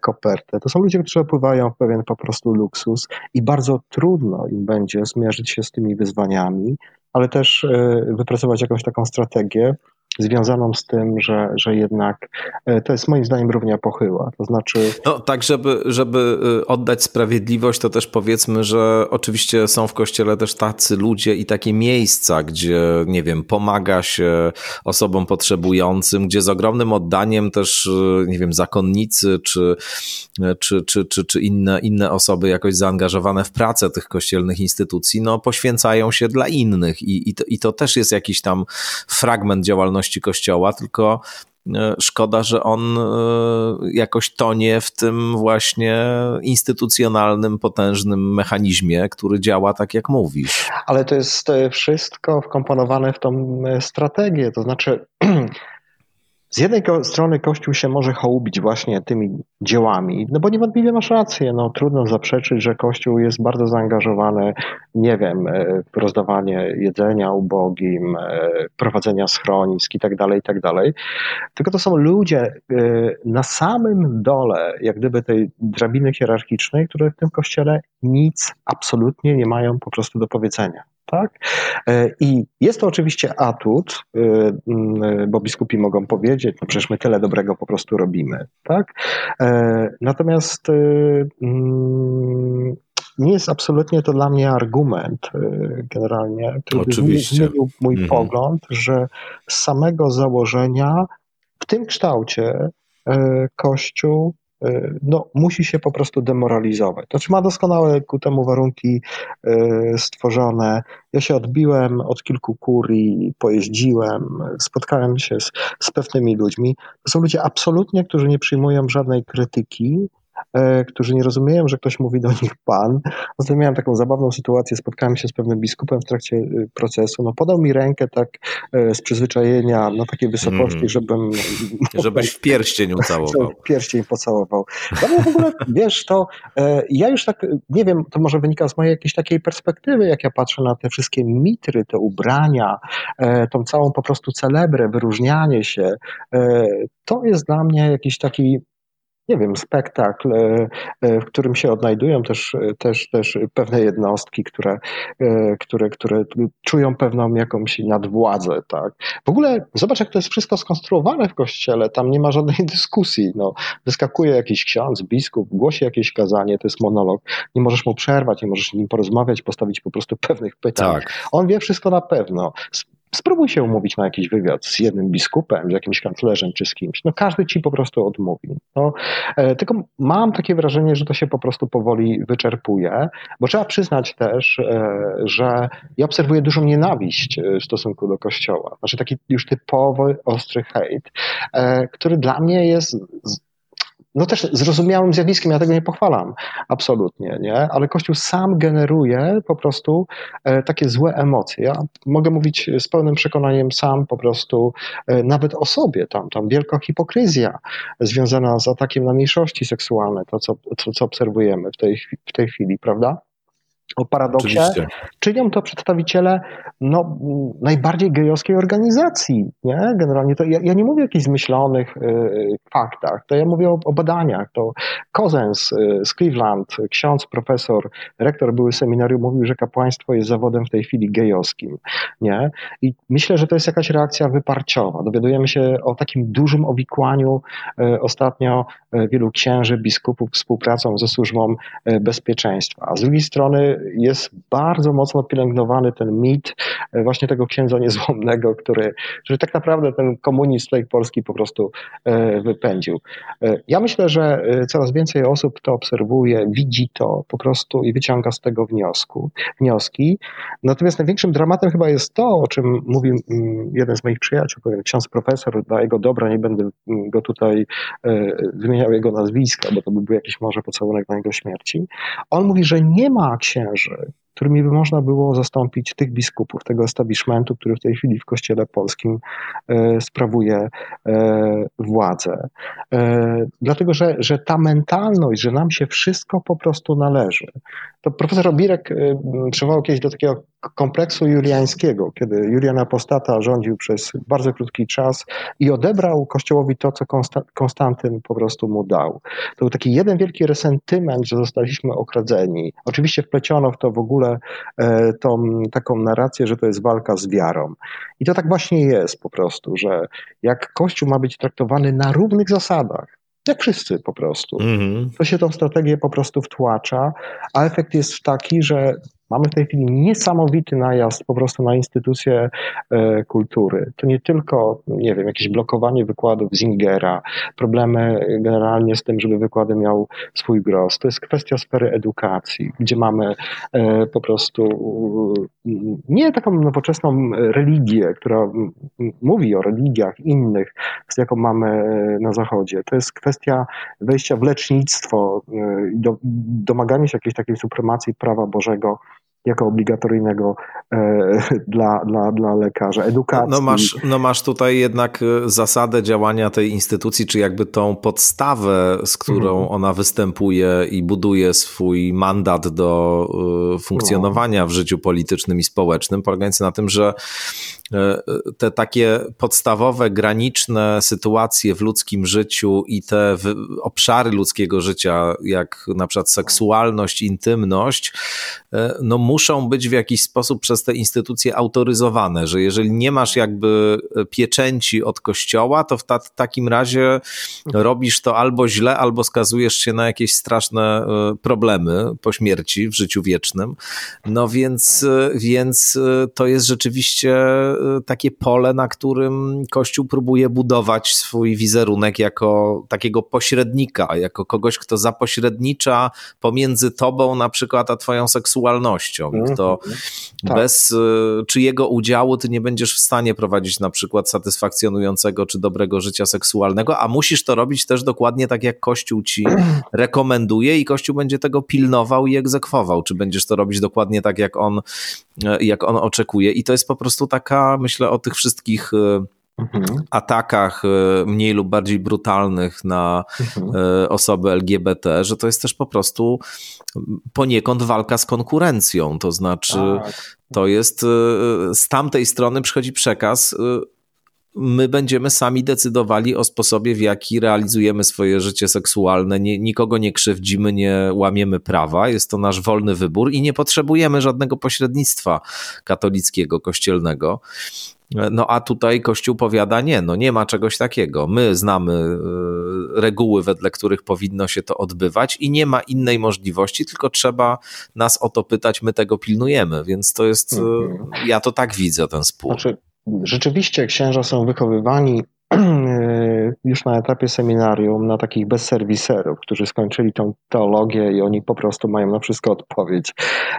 kopertę. To są ludzie, którzy opływają w pewien po prostu luksus i bardzo trudno im będzie zmierzyć się z tymi wyzwaniami, ale też wypracować jakąś taką strategię, związaną z tym, że, że jednak e, to jest moim zdaniem równia pochyła. To znaczy. No tak, żeby, żeby y, oddać sprawiedliwość, to też powiedzmy, że oczywiście są w kościele też tacy ludzie i takie miejsca, gdzie, nie wiem, pomaga się osobom potrzebującym, gdzie z ogromnym oddaniem też, y, nie wiem, zakonnicy czy, czy, czy, czy, czy inne, inne osoby jakoś zaangażowane w pracę tych kościelnych instytucji, no poświęcają się dla innych i, i, to, i to też jest jakiś tam fragment działalności działalności Kościoła, tylko e, szkoda, że on e, jakoś tonie w tym właśnie instytucjonalnym, potężnym mechanizmie, który działa tak, jak mówisz. Ale to jest e, wszystko wkomponowane w tą strategię, to znaczy <clears throat> z jednej strony Kościół się może hołubić właśnie tymi dziełami, no bo niewątpliwie masz rację, no trudno zaprzeczyć, że Kościół jest bardzo zaangażowany, nie wiem, e, w rozdawanie jedzenia ubogim, e, prowadzenia schronisk i tak dalej, i tak. Tylko to są ludzie e, na samym dole, jak gdyby tej drabiny hierarchicznej, które w tym Kościele nic absolutnie nie mają po prostu do powiedzenia. Tak? E, I jest to oczywiście atut, e, bo biskupi mogą powiedzieć, no przecież my tyle dobrego po prostu robimy. Tak? E, natomiast nie jest absolutnie to dla mnie argument generalnie, który Oczywiście. zmienił mój mhm. pogląd, że z samego założenia w tym kształcie Kościół no, musi się po prostu demoralizować. To znaczy ma doskonałe ku temu warunki e, stworzone. Ja się odbiłem od kilku kurii, pojeździłem, spotkałem się z, z pewnymi ludźmi. To są ludzie absolutnie, którzy nie przyjmują żadnej krytyki, E, którzy nie rozumieją, że ktoś mówi do nich pan. Ostatnio miałem taką zabawną sytuację, spotkałem się z pewnym biskupem w trakcie y, procesu. No, podał mi rękę tak e, z przyzwyczajenia na takiej wysokości, mm. żebym... <laughs> Żebyś w pierścień <laughs> ucałował. W pierścień pocałował. No w ogóle, wiesz, to e, ja już tak, nie wiem, to może wynika z mojej jakiejś takiej perspektywy, jak ja patrzę na te wszystkie mitry, te ubrania, tą całą po prostu celebrę, wyróżnianie się. To jest dla mnie jakiś taki nie wiem, spektakl, e, e, w którym się odnajdują też, e, też, też pewne jednostki, które, które, które czują pewną jakąś nadwładzę. Tak? W ogóle zobacz, jak to jest wszystko skonstruowane w kościele, tam nie ma żadnej <laughs> dyskusji. No, wyskakuje jakiś ksiądz, biskup, głosi jakieś kazanie, to jest monolog. Nie możesz mu przerwać, nie możesz z nim porozmawiać, postawić po prostu <laughs> pewnych pytań. Tak. On wie wszystko na pewno spróbuj się umówić na jakiś wywiad z jednym biskupem, z jakimś kanclerzem czy z kimś. No każdy ci po prostu odmówi. No, e, tylko mam takie wrażenie, że to się po prostu powoli wyczerpuje, bo trzeba przyznać też, e, że ja obserwuję dużą nienawiść e, w stosunku do Kościoła. Znaczy taki już typowy, ostry hejt, który dla mnie jest no też zrozumiałym zjawiskiem, ja tego nie pochwalam, absolutnie, nie? Ale Kościół sam generuje po prostu e, takie złe emocje. Ja mogę mówić z pełnym przekonaniem sam po prostu e, nawet o sobie, tam, tam wielka hipokryzja związana z atakiem na mniejszości seksualne, to co, co, co obserwujemy w tej, w tej chwili, prawda? O paradoksie, Oczywiście. czynią to przedstawiciele no, najbardziej gejowskiej organizacji. Nie? Generalnie to ja, ja nie mówię o jakichś zmyślonych y, faktach, to ja mówię o, o badaniach. To Kozens y, z Cleveland, ksiądz, profesor, rektor były seminarium, mówił, że kapłaństwo jest zawodem w tej chwili gejowskim. Nie? I myślę, że to jest jakaś reakcja wyparciowa. Dowiadujemy się o takim dużym owikłaniu y, ostatnio y, wielu księży, biskupów współpracą ze służbą y, bezpieczeństwa. A z drugiej strony jest bardzo mocno pielęgnowany ten mit e, właśnie tego księdza niezłomnego, który, który tak naprawdę ten komunizm tej Polski po prostu e, wypędził. E, ja myślę, że coraz więcej osób to obserwuje, widzi to po prostu i wyciąga z tego wniosku, wnioski. Natomiast największym dramatem chyba jest to, o czym mówił mm, jeden z moich przyjaciół, pewien ksiądz profesor, dla jego dobra, nie będę mm, go tutaj wymieniał jego nazwiska, bo to by był jakiś może pocałunek na jego śmierci. On mówi, że nie ma księży, ménage którymi by można było zastąpić tych biskupów, tego establishmentu, który w tej chwili w Kościele Polskim e, sprawuje e, władzę. E, dlatego, że, że ta mentalność, że nam się wszystko po prostu należy. To profesor Obirek przywołał kiedyś do takiego kompleksu juliańskiego, kiedy Julian Apostata rządził przez bardzo krótki czas i odebrał Kościołowi to, co Konstantyn po prostu mu dał. To był taki jeden wielki resentyment, że zostaliśmy okradzeni. Oczywiście wpleciono w to w ogóle e, tą taką narrację, że to jest walka z wiarą. I to tak właśnie jest po prostu, że jak Kościół ma być traktowany na równych zasadach, jak wszyscy po prostu. Mm -hmm. To się tą strategię po prostu wtłacza, a efekt jest taki, że Mamy w tej chwili niesamowity najazd po prostu na instytucje e, kultury. To nie tylko, nie wiem, jakieś blokowanie wykładów Zingera, problemy generalnie z tym, żeby wykłady miał swój gros. To jest kwestia sfery edukacji, gdzie mamy e, po prostu nie taką nowoczesną religię, która mówi o religiach innych, z jaką mamy e, na Zachodzie. To jest kwestia wejścia w lecznictwo, domagania się jakiejś takiej supremacji prawa Bożego jako obligatoryjnego e, <laughs> dla, dla, dla lekarza, edukacji. No masz, no masz tutaj jednak e, zasadę działania tej instytucji, czy jakby tą podstawę, z którą mhm. ona występuje i buduje swój mandat do e, funkcjonowania w życiu politycznym i społecznym, polegający na tym, że te takie podstawowe, graniczne sytuacje w ludzkim życiu i te obszary ludzkiego życia, jak na przykład seksualność, intymność, e, no muszą być w jakiś sposób przez te instytucje autoryzowane, że jeżeli nie masz jakby pieczęci od kościoła, to w ta takim razie robisz to albo źle, albo skazujesz się na jakieś straszne e, problemy po śmierci w życiu wiecznym. No więc, więc to jest rzeczywiście takie pole, na którym Kościół próbuje budować swój wizerunek jako takiego pośrednika, jako kogoś, kto zapośrednicza pomiędzy tobą na przykład a twoją seksualnością, mm -hmm. kto tak. bez y, czyjego udziału ty nie będziesz w stanie prowadzić na przykład satysfakcjonującego czy dobrego życia seksualnego, a musisz to robić też dokładnie tak, jak Kościół ci <clears throat> rekomenduje i Kościół będzie tego pilnował i egzekwował, czy będziesz to robić dokładnie tak, jak on, y, jak on oczekuje i to jest po prostu taka myślę o tych wszystkich e, mhm. atakach e, mniej lub bardziej brutalnych na mhm. E, osoby LGBT, że to jest też po prostu poniekąd walka z konkurencją. To znaczy, tak. to jest z tamtej strony przychodzi przekaz my będziemy sami decydowali o sposobie, w jaki realizujemy swoje życie seksualne. Nie, nikogo nie krzywdzimy, nie łamiemy prawa. Jest to nasz wolny wybór i nie potrzebujemy żadnego pośrednictwa katolickiego, kościelnego. No a tutaj Kościół powiada nie, no nie ma czegoś takiego. My znamy y, reguły, wedle których powinno się to odbywać i nie ma innej możliwości, tylko trzeba nas o to pytać, my tego pilnujemy, więc to jest, y, mhm. ja to tak widzę ten spór. Znaczy, Rzeczywiście księża są wychowywani <clears throat> już na etapie seminarium na takich bezserwiserów, którzy skończyli tą teologię i oni po prostu mają na wszystko odpowiedź.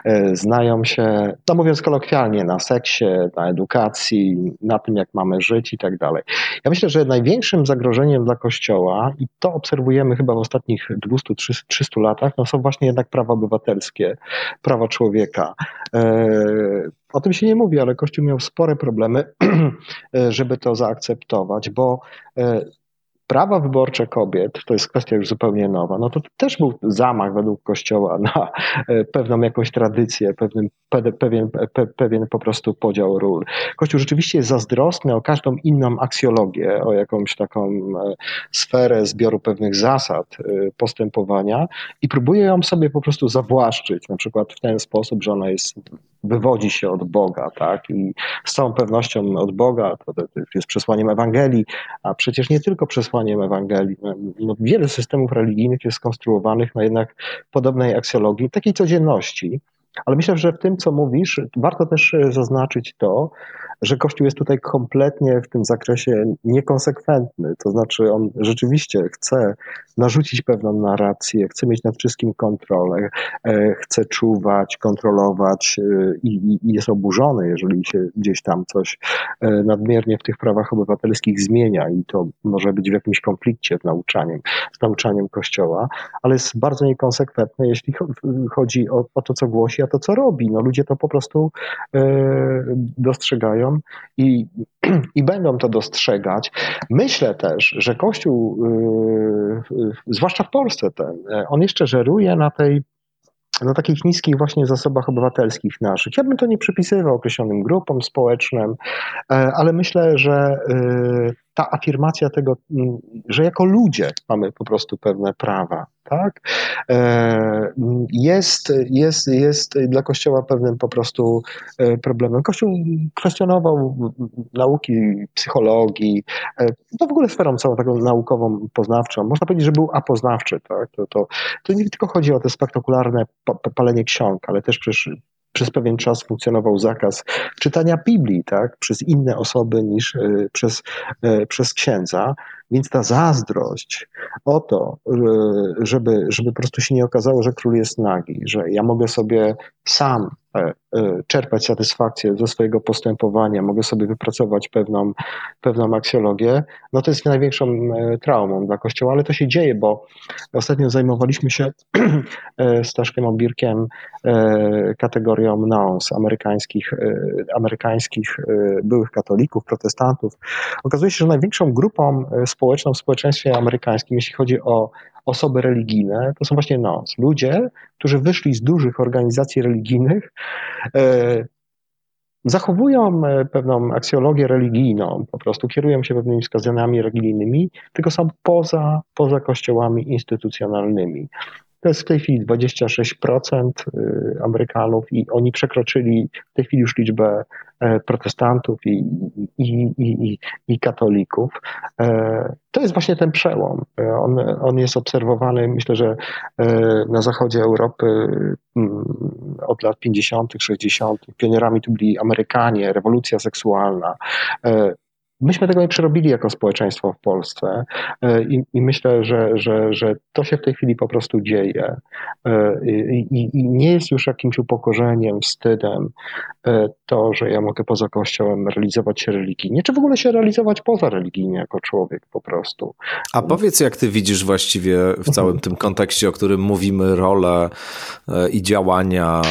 E, znają się, no mówiąc kolokwialnie, na seksie, na edukacji, na tym, jak mamy żyć i tak dalej. Ja myślę, że największym zagrożeniem dla Kościoła, i to obserwujemy chyba w ostatnich 200-300 latach, no są właśnie jednak prawa obywatelskie, prawa człowieka. O tym się nie mówi, ale Kościół miał spore problemy, <clears throat> żeby to zaakceptować, bo e, prawa wyborcze kobiet, to jest kwestia już zupełnie nowa, no to też był zamach według Kościoła na e, pewną jakąś tradycję, pewien, pewien, pewien po prostu podział ról. Kościół rzeczywiście jest zazdrosny o każdą inną aksjologię, o jakąś taką e, sferę zbioru pewnych zasad postępowania i próbuje ją sobie po prostu zawłaszczyć, na przykład w ten sposób, że ona jest wywodzi się od Boga, tak? I z całą pewnością od Boga, to, jest przesłaniem Ewangelii, a przecież nie tylko przesłaniem Ewangelii. No, no, wiele systemów religijnych jest skonstruowanych na jednak podobnej aksjologii, takiej codzienności. Ale myślę, że w tym, co mówisz, warto też zaznaczyć to, że Kościół jest tutaj kompletnie w tym zakresie niekonsekwentny. To znaczy, on rzeczywiście chce narzucić pewną narrację, chce mieć nad wszystkim kontrolę, e, chce czuwać, kontrolować e, i, i jest oburzony, jeżeli się gdzieś tam coś e, nadmiernie w tych prawach obywatelskich zmienia i to może być w jakimś konflikcie z nauczaniem, z nauczaniem Kościoła, ale jest bardzo niekonsekwentny, jeśli chodzi o, o to, co głosi, a to, co robi. No, ludzie to po prostu dostrzegają i, <clears throat> i będą to dostrzegać. Myślę też, że Kościół, yy, zwłaszcza w Polsce, ten, on jeszcze żeruje na tej na takich niskich właśnie zasobach obywatelskich naszych. Ja bym to nie przypisywał określonym grupom społecznym, e, ale myślę, że yy, ta afirmacja tego, mm, że jako ludzie mamy po prostu pewne prawa, tak? E, jest, jest, jest dla Kościoła pewnym po prostu e, problemem. Kościół kwestionował nauki psychologii, e, no w ogóle sferą całą taką naukową, poznawczą. Można powiedzieć, że był apoznawczy, tak? To, to, to nie tylko chodzi o te spektakularne palenie ksiąg, ale też przecież przez pewien czas funkcjonował zakaz czytania Biblii tak, przez inne osoby niż e, przez, e, przez księdza. Więc ta zazdrość o to, żeby, żeby po prostu się nie okazało, że król jest nagi, że ja mogę sobie sam e, e, czerpać satysfakcję ze swojego postępowania, mogę sobie wypracować pewną, pewną aksjologię, no to jest największą e, traumą dla Kościoła, ale to się dzieje, bo ostatnio zajmowaliśmy się <clears throat> Staszkiem Obirkiem kategorią NONS, amerykańskich, amerykańskich byłych katolików, protestantów. Okazuje się, że największą grupą społeczną w społeczeństwie amerykańskim, jeśli chodzi o osoby religijne, to są właśnie nos. Ludzie, którzy wyszli z dużych organizacji religijnych, e, zachowują e, pewną aksjologię religijną, po prostu kierują się pewnymi wskazaniami religijnymi, tylko są poza, poza kościołami instytucjonalnymi. To jest w tej chwili 26% y, Amerykanów i oni przekroczyli w tej chwili już liczbę e, protestantów i, i, i, i, katolików. E, to jest właśnie ten przełom. E, on, on jest obserwowany, myślę, że na zachodzie Europy mm, od lat 50., 60. Pionierami tu byli Amerykanie, rewolucja seksualna. Myśmy tego nie przerobili jako społeczeństwo w Polsce e, i, i, myślę, że, że, że to się w tej chwili po prostu dzieje e, I, i, nie jest już jakimś upokorzeniem, wstydem e, to, że ja mogę poza Kościołem realizować się religijnie, czy w ogóle się realizować poza religijnie jako człowiek po prostu. A powiedz, jak ty widzisz właściwie w całym tym kontekście, o którym mówimy, rolę i działania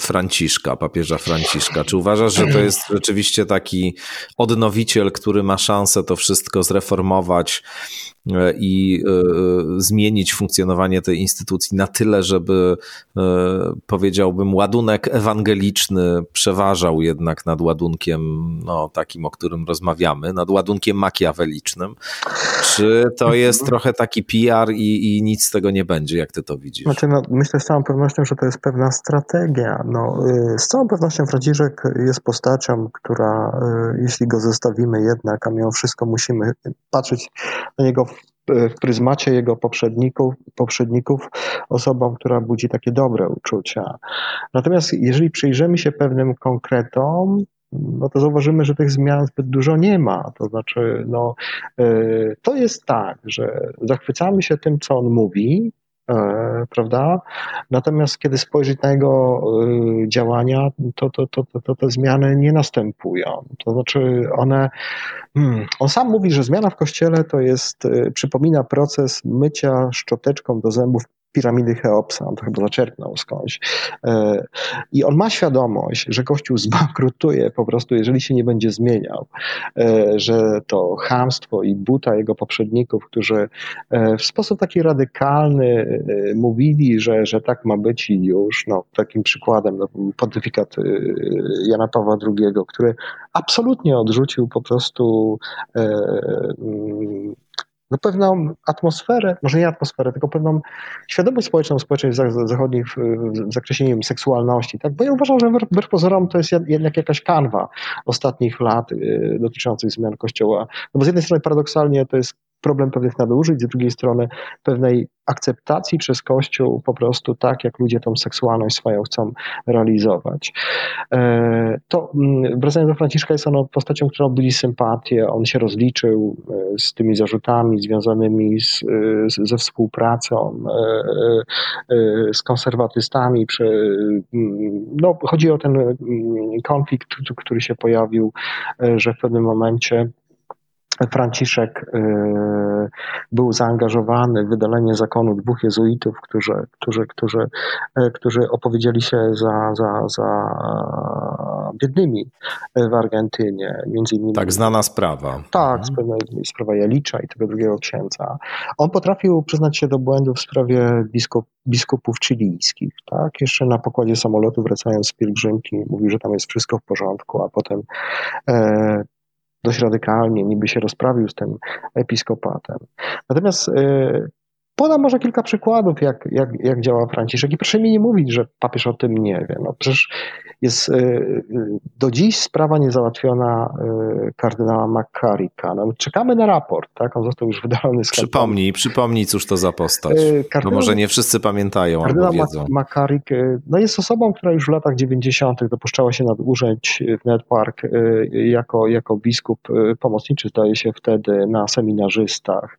Franciszka, papieża Franciszka. Czy uważasz, że to jest rzeczywiście taki odnowiciel, który który ma szansę to wszystko zreformować e, i e, zmienić funkcjonowanie tej instytucji na tyle, żeby e, powiedziałbym, ładunek ewangeliczny przeważał jednak nad ładunkiem no, takim, o którym rozmawiamy, nad ładunkiem makiawelicznym. Czy to jest trochę taki PR i, i nic z tego nie będzie? Jak ty to widzisz? Znaczy, no, myślę z całą pewnością, że to jest pewna strategia. No, y, z całą pewnością Franciszek jest postacią, która, y, jeśli go zostawimy jednak, a mimo wszystko musimy patrzeć na niego w, w pryzmacie jego poprzedników, poprzedników osobą, która budzi takie dobre uczucia. Natomiast jeżeli przyjrzymy się pewnym konkretom, no to zauważymy, że tych zmian zbyt dużo nie ma. To znaczy, no, y, to jest tak, że zachwycamy się tym, co on mówi, E, prawda? Natomiast kiedy spojrzeć na jego e, działania, to, to, to, to, te zmiany nie następują. To znaczy one, hmm, on sam mówi, że zmiana w kościele to jest, e, przypomina proces mycia szczoteczką do zębów piramidy Cheopsa, on to chyba zaczerpnął skądś. E, I on ma świadomość, że Kościół <laughs> zbankrutuje po prostu, jeżeli się nie będzie zmieniał, e, że to hamstwo i buta jego poprzedników, którzy e, w sposób taki radykalny mówili, że, że tak ma być i już, no, takim przykładem no, pontyfikat Jana Pawła II, który absolutnie odrzucił po prostu no pewną atmosferę, może nie atmosferę, tylko pewną świadomość społeczną społeczeństw zachodnich w, w zakresie wiem, seksualności. Tak? Bo ja uważam, że wbrew pozorom to jest jednak jakaś kanwa ostatnich lat y, dotyczących zmian Kościoła. No bo z jednej strony paradoksalnie to jest problem pewnych nadużyć, z drugiej strony pewnej akceptacji przez Kościół po prostu tak, jak ludzie tą seksualność swoją chcą realizować. E, to mm, wracając do Franciszka jest ono postacią, którą budzi sympatię, on się rozliczył e, z tymi zarzutami związanymi z, z, ze współpracą e, z konserwatystami. Mm, no, chodzi o ten mm, konflikt, który się pojawił, że w pewnym momencie Franciszek y, był zaangażowany w wydalenie zakonu dwóch jezuitów, którzy, którzy, którzy, y, którzy opowiedzieli się za, za, za biednymi w Argentynie. Między innymi, tak, znana sprawa. Tak, mhm. sprawa Jalicza i tego drugiego księdza. On potrafił przyznać się do błędów w sprawie biskup, biskupów chilijskich. Tak? Jeszcze na pokładzie samolotu wracając z pielgrzymki mówił, że tam jest wszystko w porządku, a potem e, dość radykalnie, niby się rozprawił z tym episkopatem. Natomiast e, Podam może kilka przykładów, jak, jak, jak działa Franciszek. I proszę mi nie mówić, że papież o tym nie wie. No przecież jest e, e, do dziś sprawa niezałatwiona e, kardynała McCarricka. No, czekamy na raport, tak? On został już wydalony z Przypomnij, przypomnij, cóż to za postać. Kardynał, bo może nie wszyscy pamiętają kardynał wiedzą. McCarrick no jest osobą, która już w latach 90. dopuszczała się nadużyć w Netpark jako, jako biskup pomocniczy, zdaje się wtedy, na seminarzystach.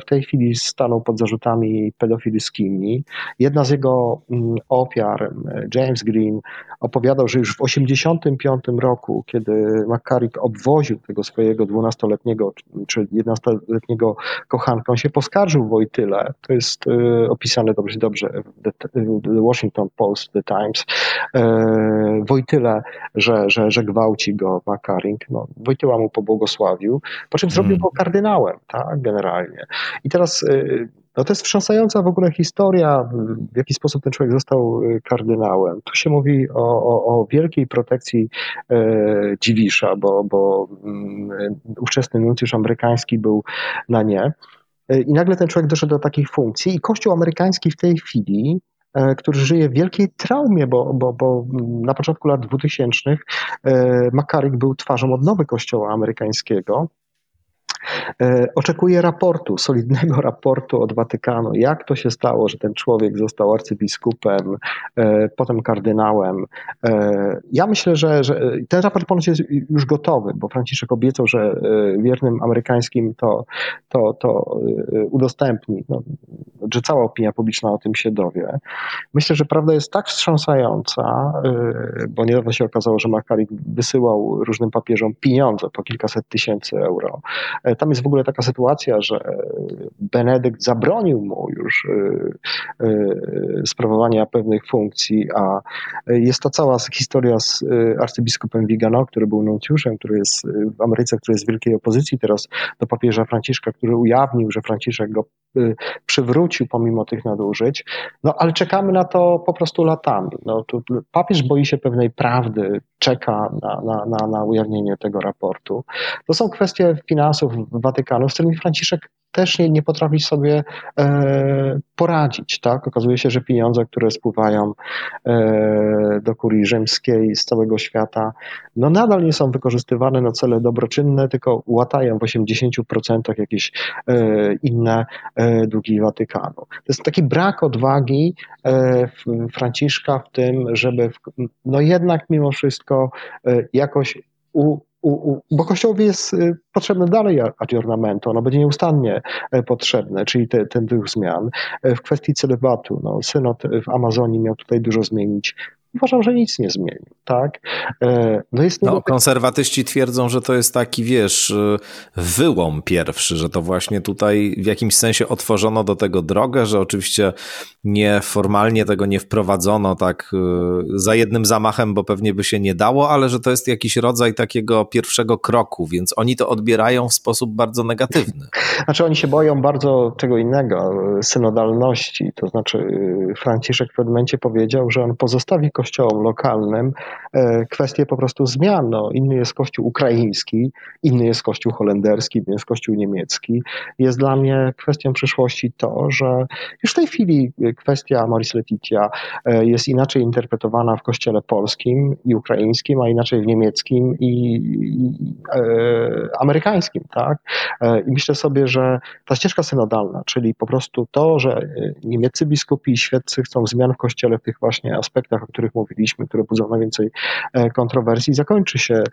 W tej chwili stanął pod zarzutami pedofilskimi. Jedna z jego mm, ofiar, James Green, opowiadał, że już w 1985 roku, kiedy McCarrick obwoził tego swojego 12-letniego czy 11-letniego kochanka, on się poskarżył Wojtyle, to jest y, opisane dobrze, dobrze w The Washington Post, The Times, y, Wojtyle, że, że, że gwałci go McCarrick. No, Wojtyła mu pobłogosławił, po czym zrobił hmm. go kardynałem, tak, generalnie. I teraz y, no to jest wstrząsająca w ogóle historia, w jaki sposób ten człowiek został y, kardynałem. Tu się mówi o, o, o wielkiej protekcji e, Dziwisza, bo, bo um, ówczesny nuncjusz amerykański był na nie. I nagle ten człowiek doszedł do takich funkcji i Kościół amerykański w tej chwili który żyje w wielkiej traumie, bo, bo, bo na początku lat 2000 McCarrick był twarzą odnowy kościoła amerykańskiego. E, oczekuję raportu, solidnego <laughs> raportu od Watykanu, jak to się stało, że ten człowiek został arcybiskupem, e, potem kardynałem. E, ja myślę, że, że ten raport ponoć jest już gotowy, bo Franciszek obiecał, że wiernym amerykańskim to, to, to udostępni, no, że cała opinia publiczna o tym się dowie. Myślę, że prawda jest tak wstrząsająca, bo niedawno się okazało, że Makarik wysyłał różnym papieżom pieniądze po kilkaset tysięcy euro tam jest w ogóle taka sytuacja, że Benedykt zabronił mu już e, e, sprawowania pewnych funkcji, a jest ta cała historia z e, arcybiskupem Vigano, który był nuncjuszem, który jest w Ameryce, który jest w wielkiej opozycji teraz do papieża Franciszka, który ujawnił, że Franciszek go przywrócił pomimo tych nadużyć. No ale czekamy na to po prostu latami. No, to papież boi się pewnej prawdy, czeka na, na, na, na ujawnienie tego raportu. To są kwestie finansów Watykanu, z którymi Franciszek też nie, nie potrafi sobie e, poradzić. Tak? Okazuje się, że pieniądze, które spływają e, do kurii rzymskiej z całego świata, no nadal nie są wykorzystywane na cele dobroczynne, tylko łatają w 80% jakieś e, inne e, długi Watykanu. To jest taki brak odwagi e, Franciszka w tym, żeby w, no jednak mimo wszystko e, jakoś u, u, u, bo Kościołowi jest y, potrzebne dalej aggiornamento, ono będzie nieustannie e, potrzebne, czyli te, ten duch zmian. E, w kwestii celebatu, no, synod w Amazonii miał tutaj dużo zmienić. Uważam, że nic nie zmienił. Tak? No, jest no, konserwatyści twierdzą, że to jest taki, wiesz, wyłom pierwszy, że to właśnie tutaj w jakimś sensie otworzono do tego drogę, że oczywiście nieformalnie tego nie wprowadzono tak za jednym zamachem, bo pewnie by się nie dało, ale że to jest jakiś rodzaj takiego pierwszego kroku, więc oni to odbierają w sposób bardzo negatywny. <laughs> Znaczy oni się boją bardzo czego innego, synodalności, to znaczy y, Franciszek w pewnym momencie powiedział, że on pozostawi kościołom lokalnym e, kwestię po prostu zmian. No, inny jest kościół ukraiński, inny jest kościół holenderski, inny jest kościół niemiecki. Jest dla mnie kwestią przyszłości to, że już w tej chwili kwestia Maurice Letitia e, jest inaczej interpretowana w kościele polskim i ukraińskim, a inaczej w niemieckim i, i e, amerykańskim. Tak? E, I myślę sobie, że ta ścieżka synodalna, czyli po prostu to, że niemieccy biskupi i świeccy chcą zmian w kościele w tych właśnie aspektach, o których mówiliśmy, które budzą najwięcej kontrowersji, zakończy się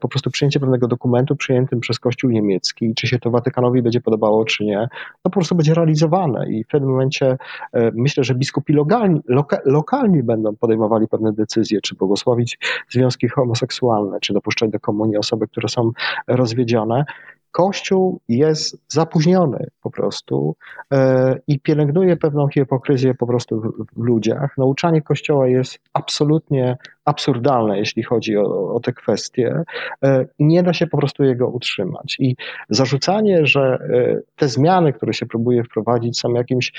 po prostu przyjęcie pewnego dokumentu przyjętym przez Kościół niemiecki. Czy się to Watykanowi będzie podobało, czy nie, to po prostu będzie realizowane. I w pewnym momencie myślę, że biskupi lokalni, loka, lokalni będą podejmowali pewne decyzje, czy błogosławić związki homoseksualne, czy dopuszczać do komunii osoby, które są rozwiedzione. Kościół jest zapóźniony po prostu e, i pielęgnuje pewną hipokryzję po prostu w, ludziach. Nauczanie Kościoła jest absolutnie absurdalne, jeśli chodzi o, o te kwestie e, nie da się po prostu jego utrzymać. I zarzucanie, że e, te zmiany, które się próbuje wprowadzić są jakimś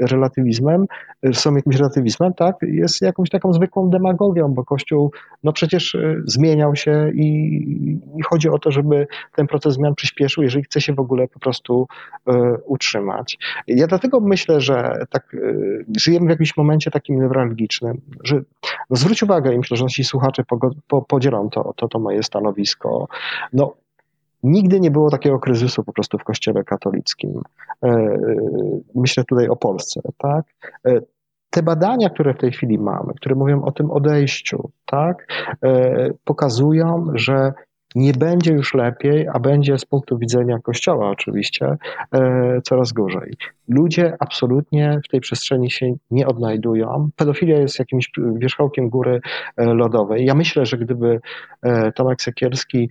relatywizmem, są jakimś relatywizmem, tak, jest jakąś taką zwykłą demagogią, bo Kościół no przecież zmieniał się i, i chodzi o to, żeby ten proces zmian przyspieszył, jeżeli chce się w ogóle po prostu e, utrzymać. Ja dlatego myślę, że tak, e, żyjemy w jakimś momencie takim newralgicznym, że no zwróć uwagę i myślę, że nasi słuchacze po, podzielą to, to, to moje stanowisko. No, Nigdy nie było takiego kryzysu po prostu w Kościele katolickim. E, myślę tutaj o Polsce, tak? Te badania, które w tej chwili mamy, które mówią o tym odejściu, tak, pokazują, że nie będzie już lepiej, a będzie z punktu widzenia Kościoła oczywiście e, coraz gorzej. Ludzie absolutnie w tej przestrzeni się nie odnajdują. Pedofilia jest jakimś wierzchołkiem góry e, lodowej. Ja myślę, że gdyby e, Tomek Sekierski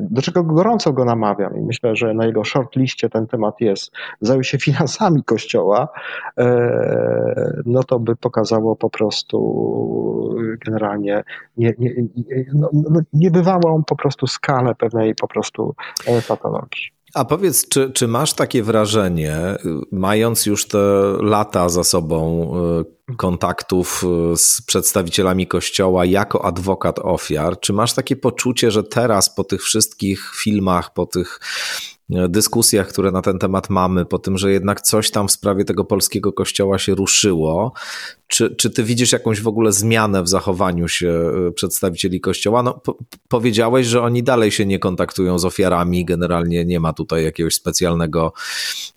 do czego gorąco go namawiam i myślę, że na jego shortliście ten temat jest, zajął się <laughs> finansami Kościoła, e, no to by pokazało po prostu generalnie nie, nie, no, no, niebywałą po prostu skalę pewnej po prostu e, patologii. A powiedz, czy, czy masz takie wrażenie, mając już te lata za sobą e, kontaktów e, z przedstawicielami Kościoła jako adwokat ofiar, czy masz takie poczucie, że teraz po tych wszystkich filmach, po tych dyskusjach, które na ten temat mamy, po tym, że jednak coś tam w sprawie tego polskiego kościoła się ruszyło. Czy, czy ty widzisz jakąś w ogóle zmianę w zachowaniu się e, przedstawicieli kościoła? No, po, powiedziałeś, że oni dalej się nie kontaktują z ofiarami, generalnie nie ma tutaj jakiegoś specjalnego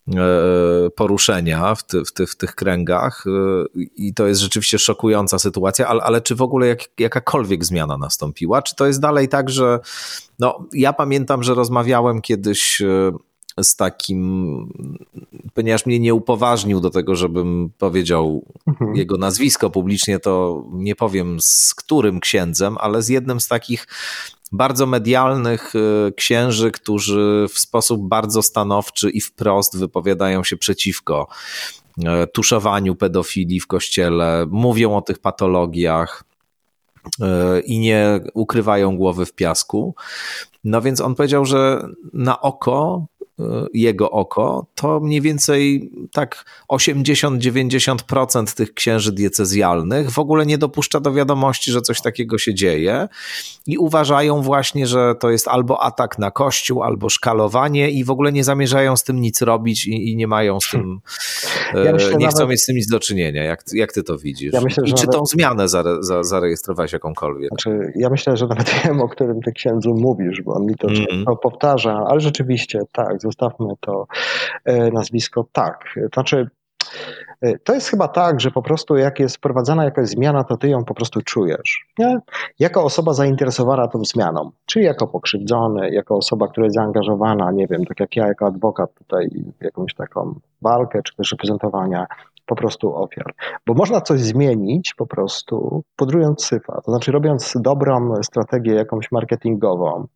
e, poruszenia w, ty, w, ty, w tych kręgach i to jest rzeczywiście szokująca sytuacja, ale, ale czy w ogóle jak, jakakolwiek zmiana nastąpiła? Czy to jest dalej tak, że no, ja pamiętam, że rozmawiałem kiedyś e, z takim, ponieważ mnie nie upoważnił do tego, żebym powiedział mhm. jego nazwisko publicznie, to nie powiem z którym księdzem, ale z jednym z takich bardzo medialnych e, księży, którzy w sposób bardzo stanowczy i wprost wypowiadają się przeciwko tuszowaniu pedofilii w kościele, mówią o tych patologiach E, i nie ukrywają głowy w piasku. No więc on powiedział, że na oko jego oko, to mniej więcej tak 80-90% tych księży diecezjalnych w ogóle nie dopuszcza do wiadomości, że coś takiego się dzieje i uważają właśnie, że to jest albo atak na kościół, albo szkalowanie i w ogóle nie zamierzają z tym nic robić i, i nie mają z tym, <laughs> ja myślę, nie chcą nawet... mieć z tym nic do czynienia. Jak, jak ty to widzisz? Ja myślę, I czy nawet... tą zmianę zare, za, zarejestrowałeś jakąkolwiek? Znaczy, ja myślę, że nawet <laughs> wiem, o którym ty księdzu mówisz, bo on mi to mm. powtarza, ale rzeczywiście tak, zostawmy to e, nazwisko tak. Znaczy, e, to jest chyba tak, że po prostu jak jest wprowadzana jakaś zmiana, to ty ją po prostu czujesz. Nie? Jako osoba zainteresowana tą zmianą, czyli jako pokrzywdzony, jako osoba, która jest zaangażowana, nie wiem, tak jak ja jako adwokat tutaj w jakąś taką walkę, czy też reprezentowania po prostu ofiar. Bo można coś zmienić po prostu podrując syfa, to znaczy robiąc dobrą strategię jakąś marketingową,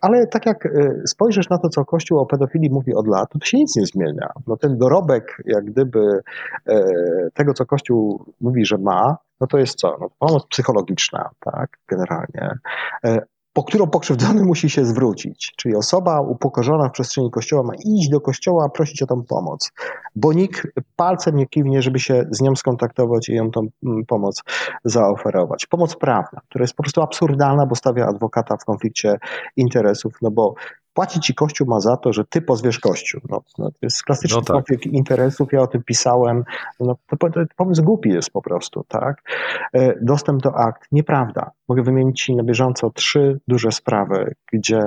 ale tak jak e, spojrzysz na to, co Kościół o pedofilii mówi od lat, to, to się nic nie zmienia. No ten dorobek, jak gdyby e, tego, co Kościół mówi, że ma, no to jest co? No, pomoc psychologiczna, tak, generalnie po którą pokrzywdzony musi się zwrócić. Czyli osoba upokorzona w przestrzeni kościoła ma iść do kościoła, prosić o tą pomoc, bo nikt palcem nie kiwnie, żeby się z nią skontaktować i ją tą mm, pomoc zaoferować. Pomoc prawna, która jest po prostu absurdalna, bo stawia adwokata w konflikcie interesów, no bo płaci ci Kościół ma za to, że ty pozwiesz Kościół. No, no to jest klasyczny no tak. konflikt interesów, ja o tym pisałem. No, to, to pomysł głupi jest po prostu, tak? E, dostęp do akt, nieprawda. Mogę wymienić ci na bieżąco trzy duże sprawy, gdzie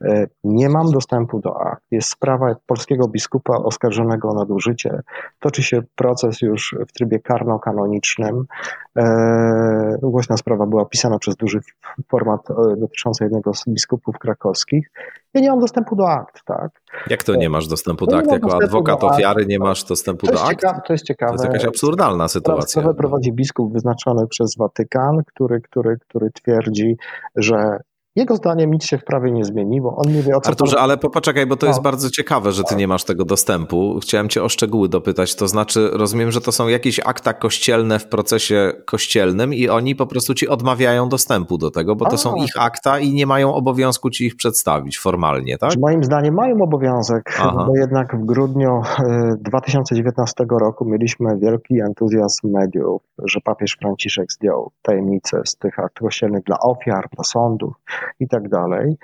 e, nie mam dostępu do akt. Jest sprawa polskiego biskupa oskarżonego o nadużycie. Toczy się proces już w trybie karno-kanonicznym. E, głośna sprawa była pisana przez duży format dotyczący jednego z biskupów krakowskich. Ja nie mam dostępu do akt, tak? Jak to nie masz dostępu do akt? Jako adwokat ofiary nie masz dostępu do akt? Ciekawe, to jest ciekawe. To jest jakaś absurdalna sytuacja. Sprawę prowadzi biskup wyznaczony przez Watykan, który, który, który twierdzi, że jego zdaniem nic się w prawie nie zmieniło. On nie wie o co. Arturze, pan... ale poczekaj, bo to no. jest bardzo ciekawe, że ty nie masz tego dostępu. Chciałem cię o szczegóły dopytać. To znaczy, rozumiem, że to są jakieś akta kościelne w procesie kościelnym i oni po prostu ci odmawiają dostępu do tego, bo to A. są ich akta i nie mają obowiązku ci ich przedstawić formalnie, tak? Moim zdaniem mają obowiązek, Aha. bo jednak w grudniu 2019 e, roku mieliśmy wielki entuzjazm mediów, że papież Franciszek zdjął tajemnicę z tych akt kościelnych dla ofiar, dla sądów i tak dalej.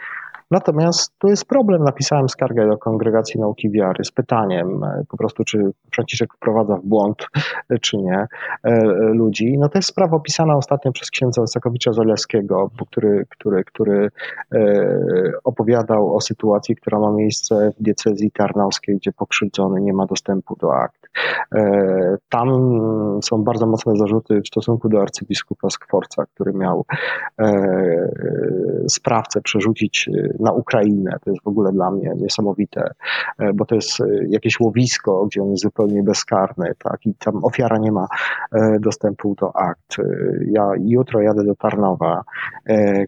Natomiast tu jest problem. Napisałem skargę do Kongregacji Nauki Wiary z pytaniem e, po prostu, czy Franciszek wprowadza w błąd, e, czy nie, e, ludzi. No to jest sprawa opisana ostatnio przez księdza Osakowicza Zaleskiego, który, który, który opowiadał o sytuacji, która ma miejsce w diecezji tarnowskiej, gdzie pokrzywdzony nie ma dostępu do akt. Tam są bardzo mocne zarzuty w stosunku do arcybiskupa Skworca, który miał sprawcę przerzucić na Ukrainę. To jest w ogóle dla mnie niesamowite, e, bo to jest e, jakieś łowisko, gdzie on jest zupełnie bezkarny, tak, i tam ofiara nie ma e, dostępu do akt. Ja jutro jadę do Tarnowa,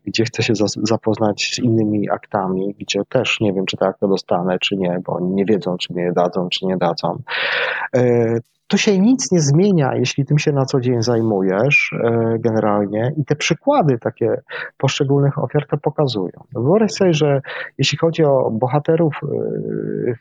gdzie chcę się zapoznać z innymi aktami, gdzie też nie wiem, czy te akta dostanę, czy nie, bo oni nie wiedzą, czy mnie dadzą, czy nie dadzą to się nic nie zmienia, jeśli tym się na co dzień zajmujesz e, generalnie i te przykłady takie poszczególnych ofiar to pokazują. Wyobraź sobie, że jeśli chodzi o bohaterów e,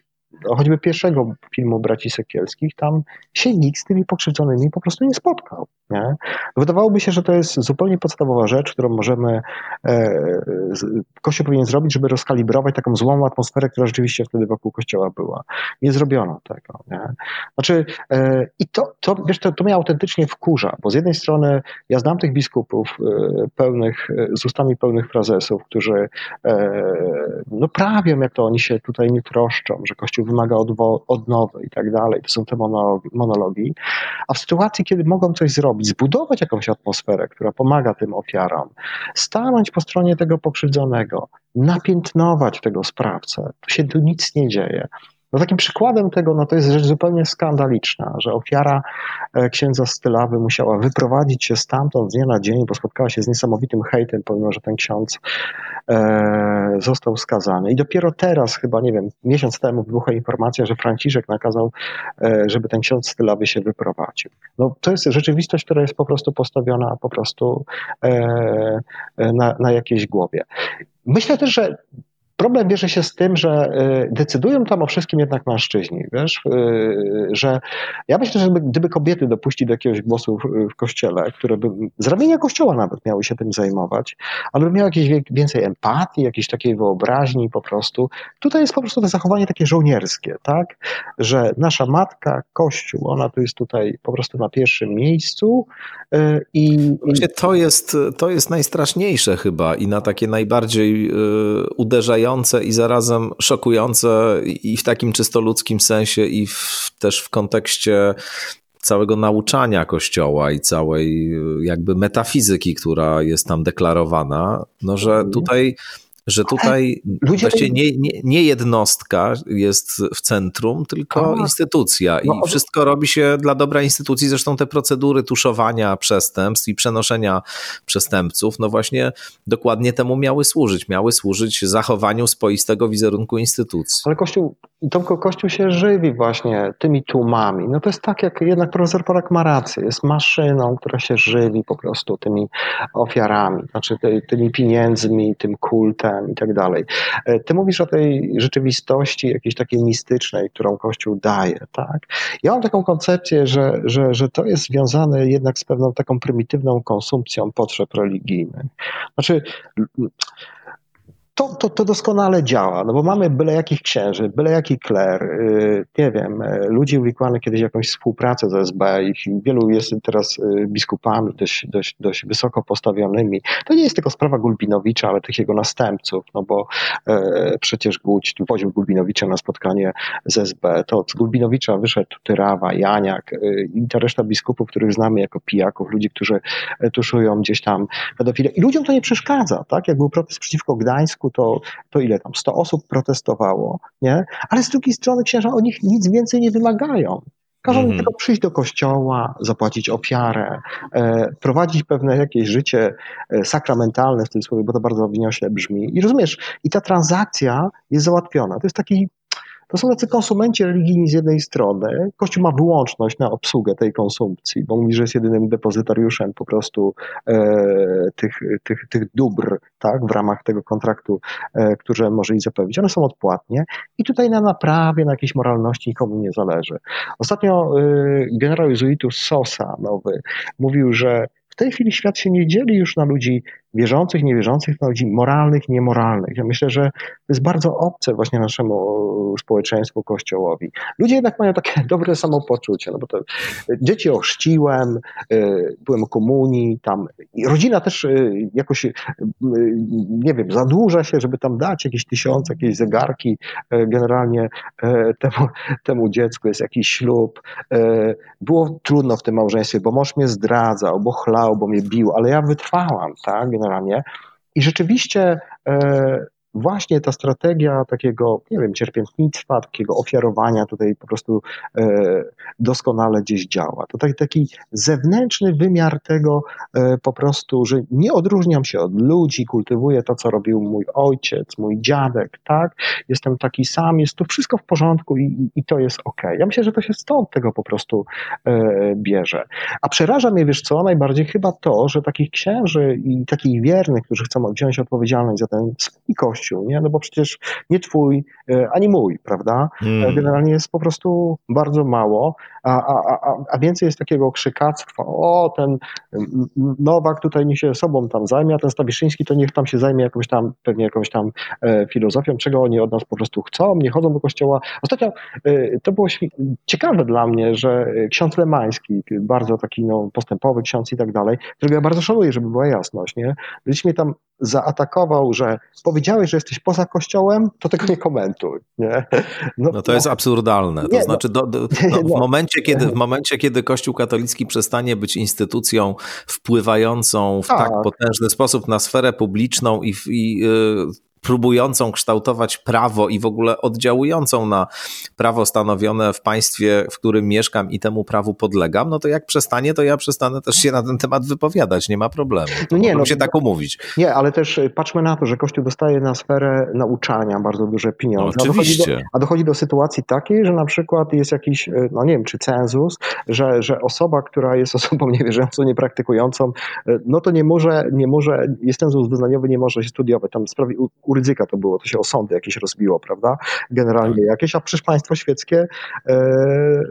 choćby pierwszego filmu Braci Sekielskich, tam się nikt z tymi pokrzywdzonymi po prostu nie spotkał. Nie? Wydawałoby się, że to jest zupełnie podstawowa rzecz, którą możemy, e, Kościół powinien zrobić, żeby rozkalibrować taką złą atmosferę, która rzeczywiście wtedy wokół Kościoła była. Nie zrobiono tego. Nie? Znaczy, e, i to, to, wiesz, to, to mnie autentycznie wkurza, bo z jednej strony ja znam tych biskupów e, pełnych, z ustami pełnych frazesów, którzy no prawią, jak to oni się tutaj nie troszczą, że Kościół wymaga odnowy i tak dalej. To są te monologi. A w sytuacji, kiedy mogą coś zrobić, zbudować jakąś atmosferę, która pomaga tym ofiarom, stanąć po stronie tego pokrzywdzonego, napiętnować tego sprawcę, to się tu nic nie dzieje. No takim przykładem tego no to jest rzecz zupełnie skandaliczna, że ofiara e, księdza Stylawy musiała wyprowadzić się stamtąd z dnia na dzień, bo spotkała się z niesamowitym hejtem, pomimo że ten ksiądz e, został skazany. I dopiero teraz, chyba nie wiem, miesiąc temu wybuchła informacja, że Franciszek nakazał, e, żeby ten ksiądz Stylawy się wyprowadził. No to jest rzeczywistość, która jest po prostu postawiona po prostu e, e na, na jakiejś głowie. Myślę też, że Problem bierze się z tym, że y, decydują tam o wszystkim jednak mężczyźni, wiesz, y, że ja myślę, że gdyby kobiety dopuścić do jakiegoś głosu w, w kościele, które by z ramienia kościoła nawet miały się tym zajmować, ale by miały jakieś więcej empatii, jakiejś takiej wyobraźni po prostu. Tutaj jest po prostu to zachowanie takie żołnierskie, tak, że nasza matka, kościół, ona tu jest tutaj po prostu na pierwszym miejscu y, i... Właśnie to jest, to jest najstraszniejsze chyba i na takie najbardziej uderzające i zarazem szokujące i w takim czysto ludzkim sensie i w, też w kontekście całego nauczania Kościoła i całej jakby metafizyki, która jest tam deklarowana, no że tutaj że tutaj Ludzie właściwie nie, nie, nie, jednostka jest w centrum, tylko A, instytucja i no, wszystko robi się dla dobra instytucji. Zresztą te procedury tuszowania przestępstw i przenoszenia przestępców, no właśnie dokładnie temu miały służyć. Miały służyć zachowaniu swoistego wizerunku instytucji. Ale Kościół, Tomko, Kościół się żywi właśnie tymi tłumami. No to jest tak, jak jednak profesor Polak ma rację. Jest maszyną, która się żywi po prostu tymi ofiarami, znaczy tymi pieniędzmi, tym kultem i tak dalej. E, ty mówisz o tej rzeczywistości jakiejś takiej mistycznej, którą Kościół daje, tak? Ja mam taką koncepcję, że, że, że to jest związane jednak z pewną taką prymitywną konsumpcją potrzeb religijnych. Znaczy, to, to, to doskonale działa, no bo mamy byle jakich księży, byle jaki kler, y, nie wiem, y, ludzi uwikłanych kiedyś jakąś współpracę z SB, ich wielu jest teraz y, biskupami dość, dość, dość wysoko postawionymi. To nie jest tylko sprawa Gulbinowicza, ale tych jego następców, no bo przecież Guć woził Gulbinowicza na spotkanie z SB, to z Gulbinowicza wyszedł Tyrawa, Janiak i ta reszta biskupów, których znamy jako pijaków, ludzi, którzy tuszują gdzieś tam pedofilię. I ludziom to nie przeszkadza, tak? Jak był protest przeciwko Gdańsku, roku to, to ile tam, 100 osób protestowało, nie? Ale z drugiej strony księża o nich nic więcej nie wymagają. Każą mm. tylko przyjść do kościoła, zapłacić ofiarę, e, prowadzić pewne jakieś życie e, sakramentalne w tym słowie, bo to bardzo wniośle brzmi. I rozumiesz, i ta transakcja jest załatwiona. To jest taki to są tacy konsumenci religijni z jednej strony. Kościół ma wyłączność na obsługę tej konsumpcji, bo mówi, że jest jedynym depozytariuszem po prostu e, tych, tych, tych dóbr tak, w ramach tego kontraktu, e, które może im zapewnić. One są odpłatnie i tutaj na naprawie, na jakiejś moralności nikomu nie zależy. Ostatnio e, generał jezuitów Sosa nowy mówił, że w tej chwili świat się nie dzieli już na ludzi wierzących, niewierzących, na ludzi moralnych, niemoralnych. Ja myślę, że to jest bardzo obce właśnie naszemu społeczeństwu, kościołowi. Ludzie jednak mają takie <laughs> dobre samopoczucie, no bo to dzieci ochrzciłem, y, byłem komunii, tam rodzina też y, jakoś, nie wiem, zadłuża się, żeby tam dać jakieś tysiące, jakieś zegarki generalnie temu, <laughs> temu dziecku, jest jakiś ślub. Było trudno w tym małżeństwie, bo mąż mnie zdradzał, bo chlał, bo mnie bił, ale ja wytrwałam, tak, generalnie. I rzeczywiście e, właśnie ta strategia takiego, nie wiem, cierpiętnictwa, takiego ofiarowania tutaj po prostu e, doskonale gdzieś działa. To taki, taki zewnętrzny wymiar tego e, po prostu, że nie odróżniam się od ludzi, kultywuję to, co robił mój ojciec, mój dziadek, tak? Jestem taki sam, jest to wszystko w porządku i, i to jest ok. Ja myślę, że to się stąd tego po prostu e, bierze. A przeraża mnie, wiesz co, najbardziej chyba to, że takich księży i takich wiernych, którzy chcą wziąć odpowiedzialność za ten swój Nie? No bo przecież nie twój, e, ani mój, prawda? Hmm. Generalnie jest po prostu bardzo mało, a, a, a, więcej jest takiego krzykactwa, o ten Nowak tutaj niech się sobą tam zajmie, a ten Stawiszyński to niech tam się zajmie jakąś tam, pewnie jakąś tam e, filozofią, czego oni od nas po prostu chcą, nie chodzą do kościoła. Ostatnio e, to było ciekawe dla mnie, że ksiądz Lemański, bardzo taki no, postępowy ksiądz i tak dalej, którego ja bardzo szanuję, żeby była jasność, nie? Gdzieś mnie tam zaatakował, że powiedziałeś, że jesteś poza kościołem, to tego nie komentuj. Nie? No, no to jest absurdalne. To nie, no. znaczy, do, do, <laughs> no, w, momencie, kiedy, w momencie, kiedy Kościół katolicki przestanie być instytucją wpływającą w tak, tak potężny sposób na sferę publiczną i, i y, próbującą kształtować prawo i w ogóle oddziałującą na prawo stanowione w państwie, w którym mieszkam i temu prawu podlegam, no to jak przestanie, to ja przestanę też się na ten temat wypowiadać, nie ma problemu. No nie, no, się tak umówić. Nie, ale też y, patrzmy na to, że Kościół dostaje na sferę nauczania bardzo duże pieniądze. No, oczywiście. A dochodzi, do, a dochodzi do sytuacji takiej, że na przykład jest jakiś, y, no nie wiem, czy cenzus, że, że osoba, która jest <laughs> osobą niewierzącą, niepraktykującą, y, no to nie może, nie może, jest cenzus wyznaniowy, nie może się studiować. Tam sprawi u ryzyka to było, to się o sądy jakieś rozbiło, prawda? Generalnie tak. jakieś, a przecież państwo świeckie e, e,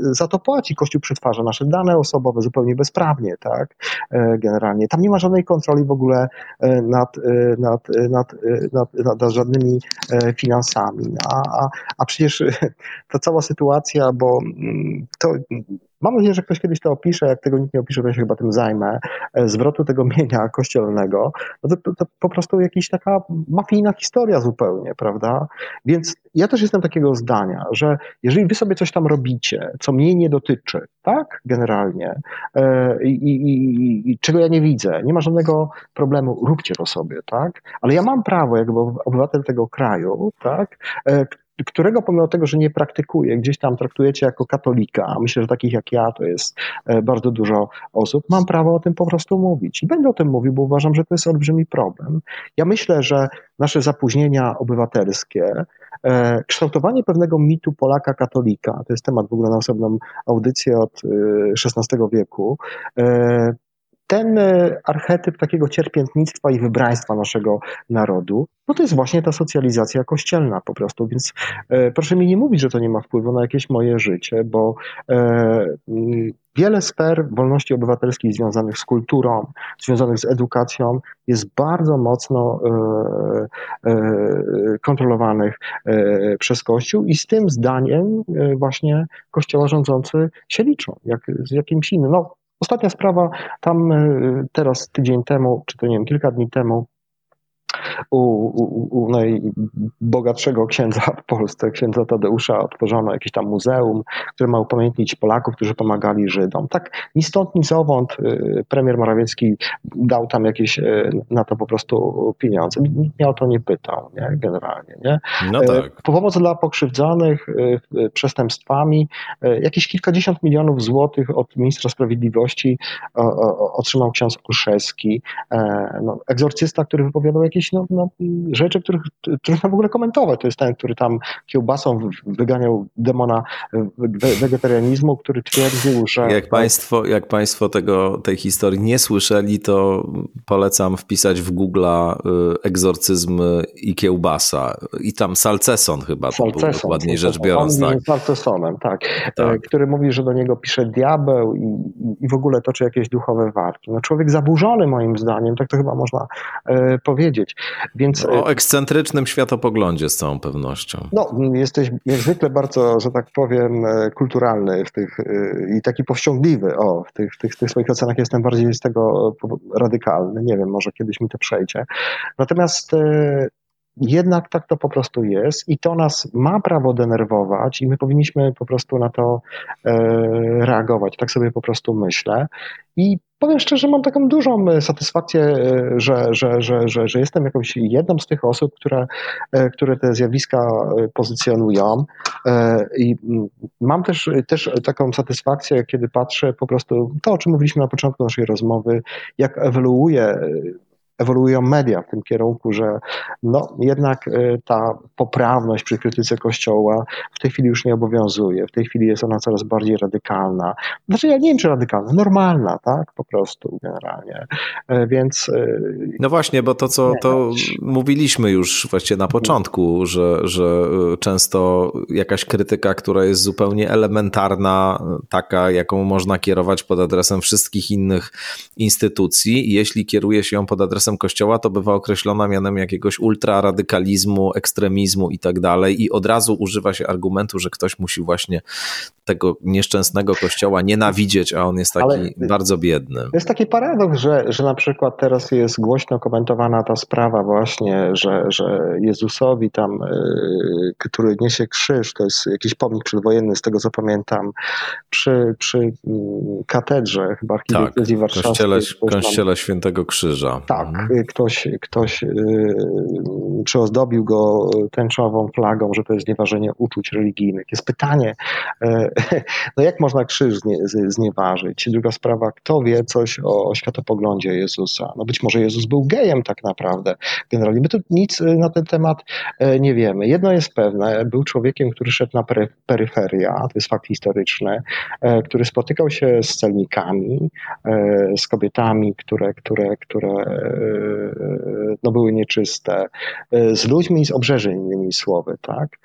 za to płaci. Kościół przetwarza nasze dane osobowe zupełnie bezprawnie, tak? E, generalnie. Tam nie ma żadnej kontroli w ogóle e, nad, e, nad, nad, nad, nad, nad żadnymi finansami. A, a, a przecież <laughs> ta cała sytuacja, bo mm, to mam nadzieję, że ktoś kiedyś to opisze, jak tego nikt nie opisze, to ja się chyba tym zajmę, e, zwrotu tego mienia <laughs> kościelnego, no to, to po prostu jakaś taka mafijna historia zupełnie, prawda? Więc ja też jestem takiego zdania, że jeżeli wy sobie coś tam robicie, co mnie nie dotyczy, tak, generalnie, i, i, i czego ja nie widzę, nie ma żadnego problemu, róbcie to sobie, tak, ale ja mam prawo, jakby obywatel tego kraju, tak, którego pomimo tego, że nie praktykuję, gdzieś tam traktujecie jako katolika, myślę, że takich jak ja to jest e, bardzo dużo osób, mam prawo o tym po prostu mówić. I będę o tym mówił, bo uważam, że to jest olbrzymi problem. Ja myślę, że nasze zapóźnienia obywatelskie, e, kształtowanie pewnego mitu Polaka katolika, to jest temat w ogóle na osobną audycję od XVI e, wieku, ten e, archetyp takiego cierpiętnictwa i wybraństwa naszego narodu, no to jest właśnie ta socjalizacja kościelna po prostu, więc e, proszę mi nie mówić, że to nie ma wpływu na jakieś moje życie, bo e, wiele sfer wolności obywatelskich związanych z kulturą, związanych z edukacją jest bardzo mocno kontrolowanych przez Kościół i z tym zdaniem właśnie Kościoła rządzący się liczą, jak z jakimś innym. No, Ostatnia sprawa, tam e, teraz tydzień temu, czy to nie wiem, kilka dni temu, u, u, u najbogatszego księdza w Polsce, księdza Tadeusza, otworzono jakieś tam muzeum, które ma upamiętnić Polaków, którzy pomagali Żydom. Tak ni stąd, ni zowąd y, premier Morawiecki dał tam jakieś y, na to po prostu pieniądze. Nikt mnie o to nie pytał, nie? generalnie. Nie? No y, tak. Pomoc dla pokrzywdzonych przestępstwami, jakieś kilkadziesiąt milionów złotych od ministra sprawiedliwości otrzymał ksiądz Olszewski, e, no, egzorcysta, który wypowiadał jakieś no, no, rzeczy, których trudno w ogóle komentować. To jest ten, który tam kiełbasą wyganiał demona wegetarianizmu, który twierdził, że... Jak państwo, jak państwo tego, tej historii nie słyszeli, to polecam wpisać w Google egzorcyzm i kiełbasa. I tam Salceson chyba Salceson, to był dokładniej rzecz biorąc. Tak. Salcesonem, tak. tak. Który mówi, że do niego pisze diabeł i, i w ogóle toczy jakieś duchowe walki. No człowiek zaburzony moim zdaniem, tak to chyba można e, powiedzieć. Więc, o e, ekscentrycznym światopoglądzie z całą pewnością. No, jesteś jak zwykle bardzo, że tak powiem, e, kulturalny w tych, e, i taki powściągliwy. O, w tych, tych, tych swoich ocenach jestem bardziej z tego radykalny. Nie wiem, może kiedyś mi to przejdzie. Natomiast jednak tak to po prostu jest i to nas ma prawo denerwować i my powinniśmy po prostu na to reagować. Tak sobie po prostu myślę. I powiem szczerze, mam taką dużą e, satysfakcję, e, że, że, że, że, że jestem jakąś jedną z tych osób, które, e, które te zjawiska pozycjonują. I mm, mam też, też taką satysfakcję, kiedy patrzę po prostu to, o czym mówiliśmy na początku naszej rozmowy, jak ewoluuje ewoluują media w tym kierunku, że no, jednak y, ta poprawność przy krytyce Kościoła w tej chwili już nie obowiązuje. W tej chwili jest ona coraz bardziej radykalna. Znaczy, ja nie wiem, czy radykalna, normalna, tak, po prostu generalnie. E, więc. Y, no właśnie, bo to, co to mówiliśmy już właściwie na początku, że, że y, często jakaś krytyka, która jest zupełnie elementarna, taka, jaką można kierować pod adresem wszystkich innych instytucji, jeśli kieruje się ją pod adresem Kościoła, to bywa określona mianem jakiegoś ultraradykalizmu, ekstremizmu i tak dalej i od razu używa się argumentu, że ktoś musi właśnie tego nieszczęsnego Kościoła nienawidzieć, a on jest taki Ale bardzo biedny. Jest taki paradoks, że, że na przykład teraz jest głośno komentowana ta sprawa właśnie, że, że Jezusowi tam, yy, który niesie krzyż, to jest jakiś pomnik przedwojenny, z tego co pamiętam, przy, przy yy, katedrze chyba archidiecezji tak, warszawskiej. Kościele, kościele Świętego Krzyża. Tak. Ktoś, ktoś yy, czy ozdobił go tęczową flagą, że to jest znieważenie uczuć religijnych. Jest pytanie, yy, <laughs> no jak można krzyż znieważyć? Druga sprawa, kto wie coś o światopoglądzie Jezusa? No być może Jezus był gejem tak naprawdę. Generalnie my tu nic y, na ten temat y, nie wiemy. Jedno jest pewne, był człowiekiem, który szedł na peryferia, to jest fakt historyczny, y, który spotykał się z celnikami, z kobietami, które, które, które no, były nieczyste, z ludźmi z obrzeży, innymi słowy. Tak?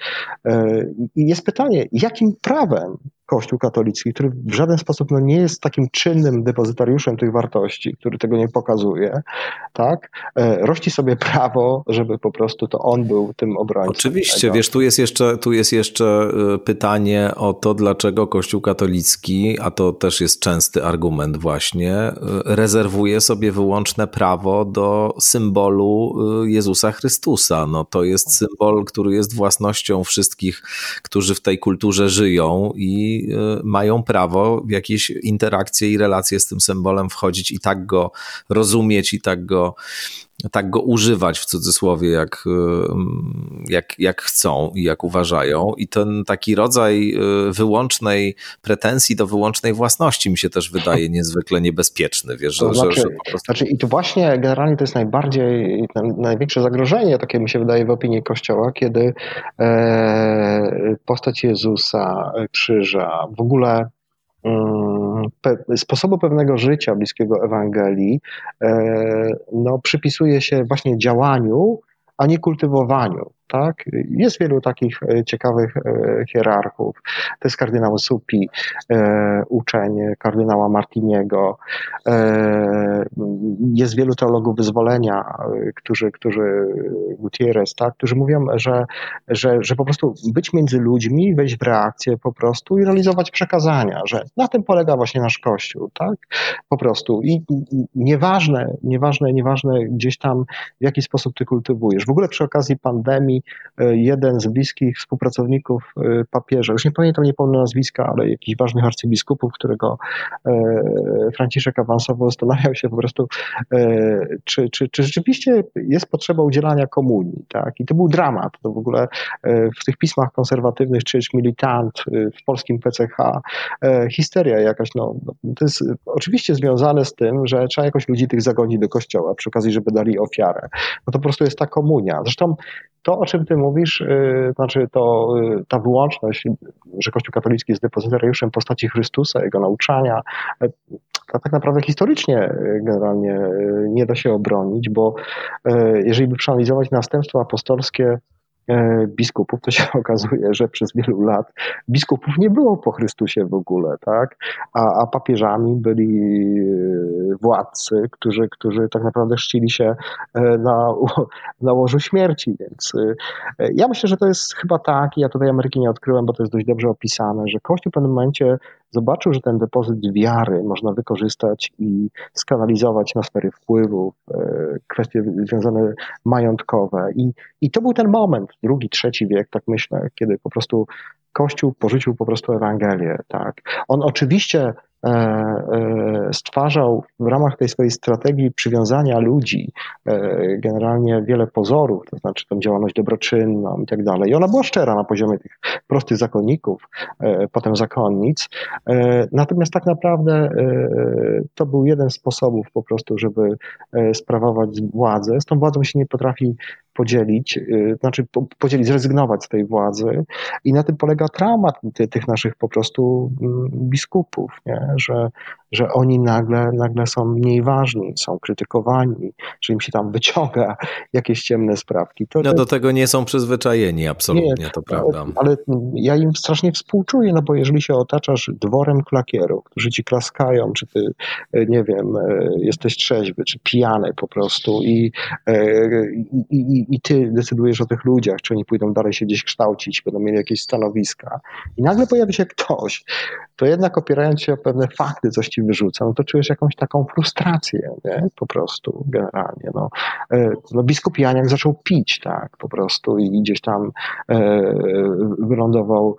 I jest pytanie, jakim prawem Kościół katolicki, który w żaden sposób no, nie jest takim czynnym depozytariuszem tych wartości, który tego nie pokazuje, tak, e, rości sobie prawo, żeby po prostu to on był tym obrońcą. Oczywiście, tego. wiesz, tu jest, jeszcze, tu jest jeszcze e, pytanie o to, dlaczego Kościół katolicki, a to też jest częsty argument właśnie, e, rezerwuje sobie wyłączne prawo do symbolu Jezusa Chrystusa. No, to jest symbol, który jest własnością wszystkich, którzy w tej kulturze żyją i mają prawo w jakieś interakcje i relacje z tym symbolem wchodzić i tak go rozumieć i tak go tak go używać w cudzysłowie, jak, jak, jak chcą i jak uważają. I ten taki rodzaj y, wyłącznej pretensji do wyłącznej własności mi się też wydaje <laughs> niezwykle niebezpieczny. Wiesz, to że, znaczy, że, prostu... znaczy, I to właśnie generalnie to jest najbardziej, największe zagrożenie, takie mi się wydaje w opinii Kościoła, kiedy e, postać Jezusa, krzyża, w ogóle pe, sposobu pewnego życia bliskiego Ewangelii e, no, przypisuje się właśnie działaniu, a nie kultywowaniu. Tak? Jest wielu takich e, ciekawych e, hierarchów. To jest kardynał Supi, e, uczeń kardynała Martiniego. Jest wielu teologów wyzwolenia, którzy, którzy Gutierrez, tak? którzy mówią, że, że, że po prostu być między ludźmi, wejść w reakcję po prostu i realizować przekazania, że na tym polega właśnie nasz Kościół. Tak? Po prostu. I nieważne, nieważne, nieważne gdzieś tam w jaki sposób ty kultywujesz. W ogóle przy okazji pandemii E, jeden z bliskich współpracowników e, papieża, już nie pamiętam, nie pomnę nazwiska, ale jakiś ważnych arcybiskupów, którego e, Franciszek awansował, zastanawiał się po prostu, czy, czy, czy rzeczywiście jest potrzeba udzielania komunii. Tak? I to był dramat. To w ogóle w tych pismach konserwatywnych, czy militant, w polskim PCH, histeria jakaś, no, to jest oczywiście związane z tym, że trzeba jakoś ludzi tych zagonić do kościoła, przy okazji, żeby dali ofiarę. No to po prostu jest ta komunia. Zresztą to, o czym ty mówisz, yy, znaczy to yy, ta wyłączność, że Kościół katolicki jest depozytariuszem postaci Chrystusa, jego nauczania, yy, to tak naprawdę historycznie yy, generalnie yy, nie da się obronić, bo yy, jeżeli by przeanalizować następstwo apostolskie biskupów, to się <laughs> okazuje, że przez wielu lat biskupów nie było po Chrystusie w ogóle, tak? A, a papieżami byli e, władcy, którzy, którzy tak naprawdę czcili się e, na, <laughs> na łożu śmierci, więc ja myślę, że to jest chyba tak, ja tutaj Ameryki nie odkryłem, bo to jest dość dobrze opisane, że Kościół w pewnym momencie zobaczył, że ten depozyt wiary można wykorzystać i skanalizować na sfery wpływów, kwestie związane majątkowe i, i to był ten moment, drugi, trzeci wiek, tak myślę, kiedy po prostu Kościół porzucił po prostu Ewangelię. Tak. On oczywiście E, e, stwarzał w ramach tej swojej strategii przywiązania ludzi e, generalnie wiele pozorów, to znaczy tą działalność dobroczynną i tak dalej. I ona była szczera na poziomie tych prostych zakonników, potem zakonnic. Natomiast tak naprawdę to był jeden z sposobów po prostu, żeby sprawować władzę. Z tą władzą się nie potrafi podzielić, znaczy podzielić, zrezygnować z tej władzy i na tym polega traumat tych naszych po prostu mm, biskupów, nie? że, że oni nagle, nagle są mniej ważni, są krytykowani, że im się tam wyciąga <laughs> jakieś ciemne sprawki. To, no do tego nie są przyzwyczajeni, absolutnie, nie, to prawda. Ale ja im strasznie współczuję, no bo jeżeli się otaczasz dworem klakierów, którzy ci klaskają, czy ty, e, nie wiem, e, jesteś trzeźwy, czy pijany po prostu i, e, i, i, i ty decydujesz o tych ludziach, czy oni pójdą dalej się gdzieś kształcić, będą mieli jakieś stanowiska i nagle pojawi się ktoś, to jednak opierając się o pewne fakty, coś ci wyrzuca, no to czujesz jakąś taką frustrację, nie? po prostu generalnie. No, e, no biskup Janiak zaczął pić, tak, po prostu i gdzieś tam e, wylądował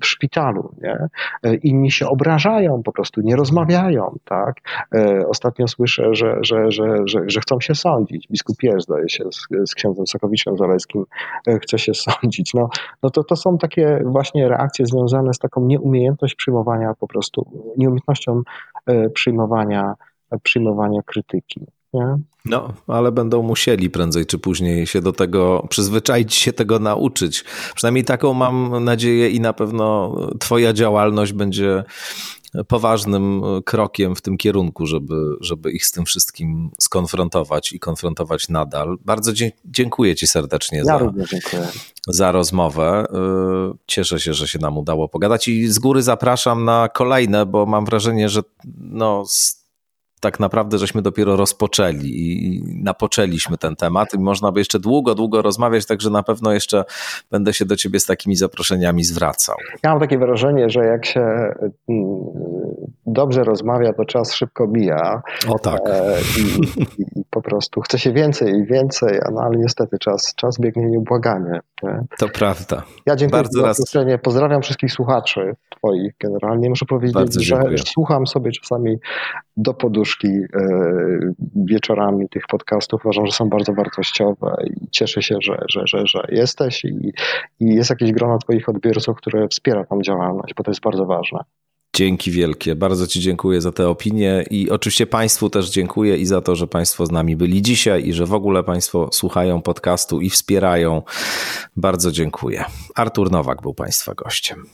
w szpitalu, nie? E, inni się obrażają, po prostu nie rozmawiają, tak. E, ostatnio słyszę, że, że, że, że, że chcą się sądzić. Biskup Jerzy, zdaje się, z, z księdzem Sokowiczem Zaleskim chce się sądzić. No, no to, to są takie właśnie reakcje związane z taką nieumiejętność przyjmowania po prostu, nieumiejętnością przyjmowania, przyjmowania krytyki. Nie? No, ale będą musieli prędzej czy później się do tego przyzwyczaić, się tego nauczyć. Przynajmniej taką mam nadzieję i na pewno Twoja działalność będzie poważnym krokiem w tym kierunku, żeby, żeby ich z tym wszystkim skonfrontować i konfrontować nadal. Bardzo dziękuję Ci serdecznie ja za, dziękuję. za rozmowę. Cieszę się, że się nam udało pogadać i z góry zapraszam na kolejne, bo mam wrażenie, że no, tak naprawdę żeśmy dopiero rozpoczęli i napoczęliśmy ten temat i można by jeszcze długo, długo rozmawiać, także na pewno jeszcze będę się do ciebie z takimi zaproszeniami zwracał. Ja mam takie wrażenie, że jak się dobrze rozmawia, to czas szybko mija. O tak. E, I, i, i po prostu chce się więcej i więcej, no ale niestety czas, czas biegnie nieubłaganie. Nie? To prawda. Ja dziękuję Bardzo za zaproszenie. Pozdrawiam wszystkich słuchaczy twoich generalnie. Muszę powiedzieć, że słucham sobie czasami do poduszki e, wieczorami tych podcastów. Uważam, że są bardzo wartościowe i cieszę się, że, że, że, że jesteś i, i jest jakieś grono twoich odbiorców, które wspiera tą działalność, bo to jest bardzo ważne. Dzięki wielkie. Bardzo Ci dziękuję za te opinie i oczywiście Państwu też dziękuję i za to, że Państwo z nami byli dzisiaj i że w ogóle Państwo słuchają podcastu i wspierają. Bardzo dziękuję. Artur Nowak był Państwa gościem.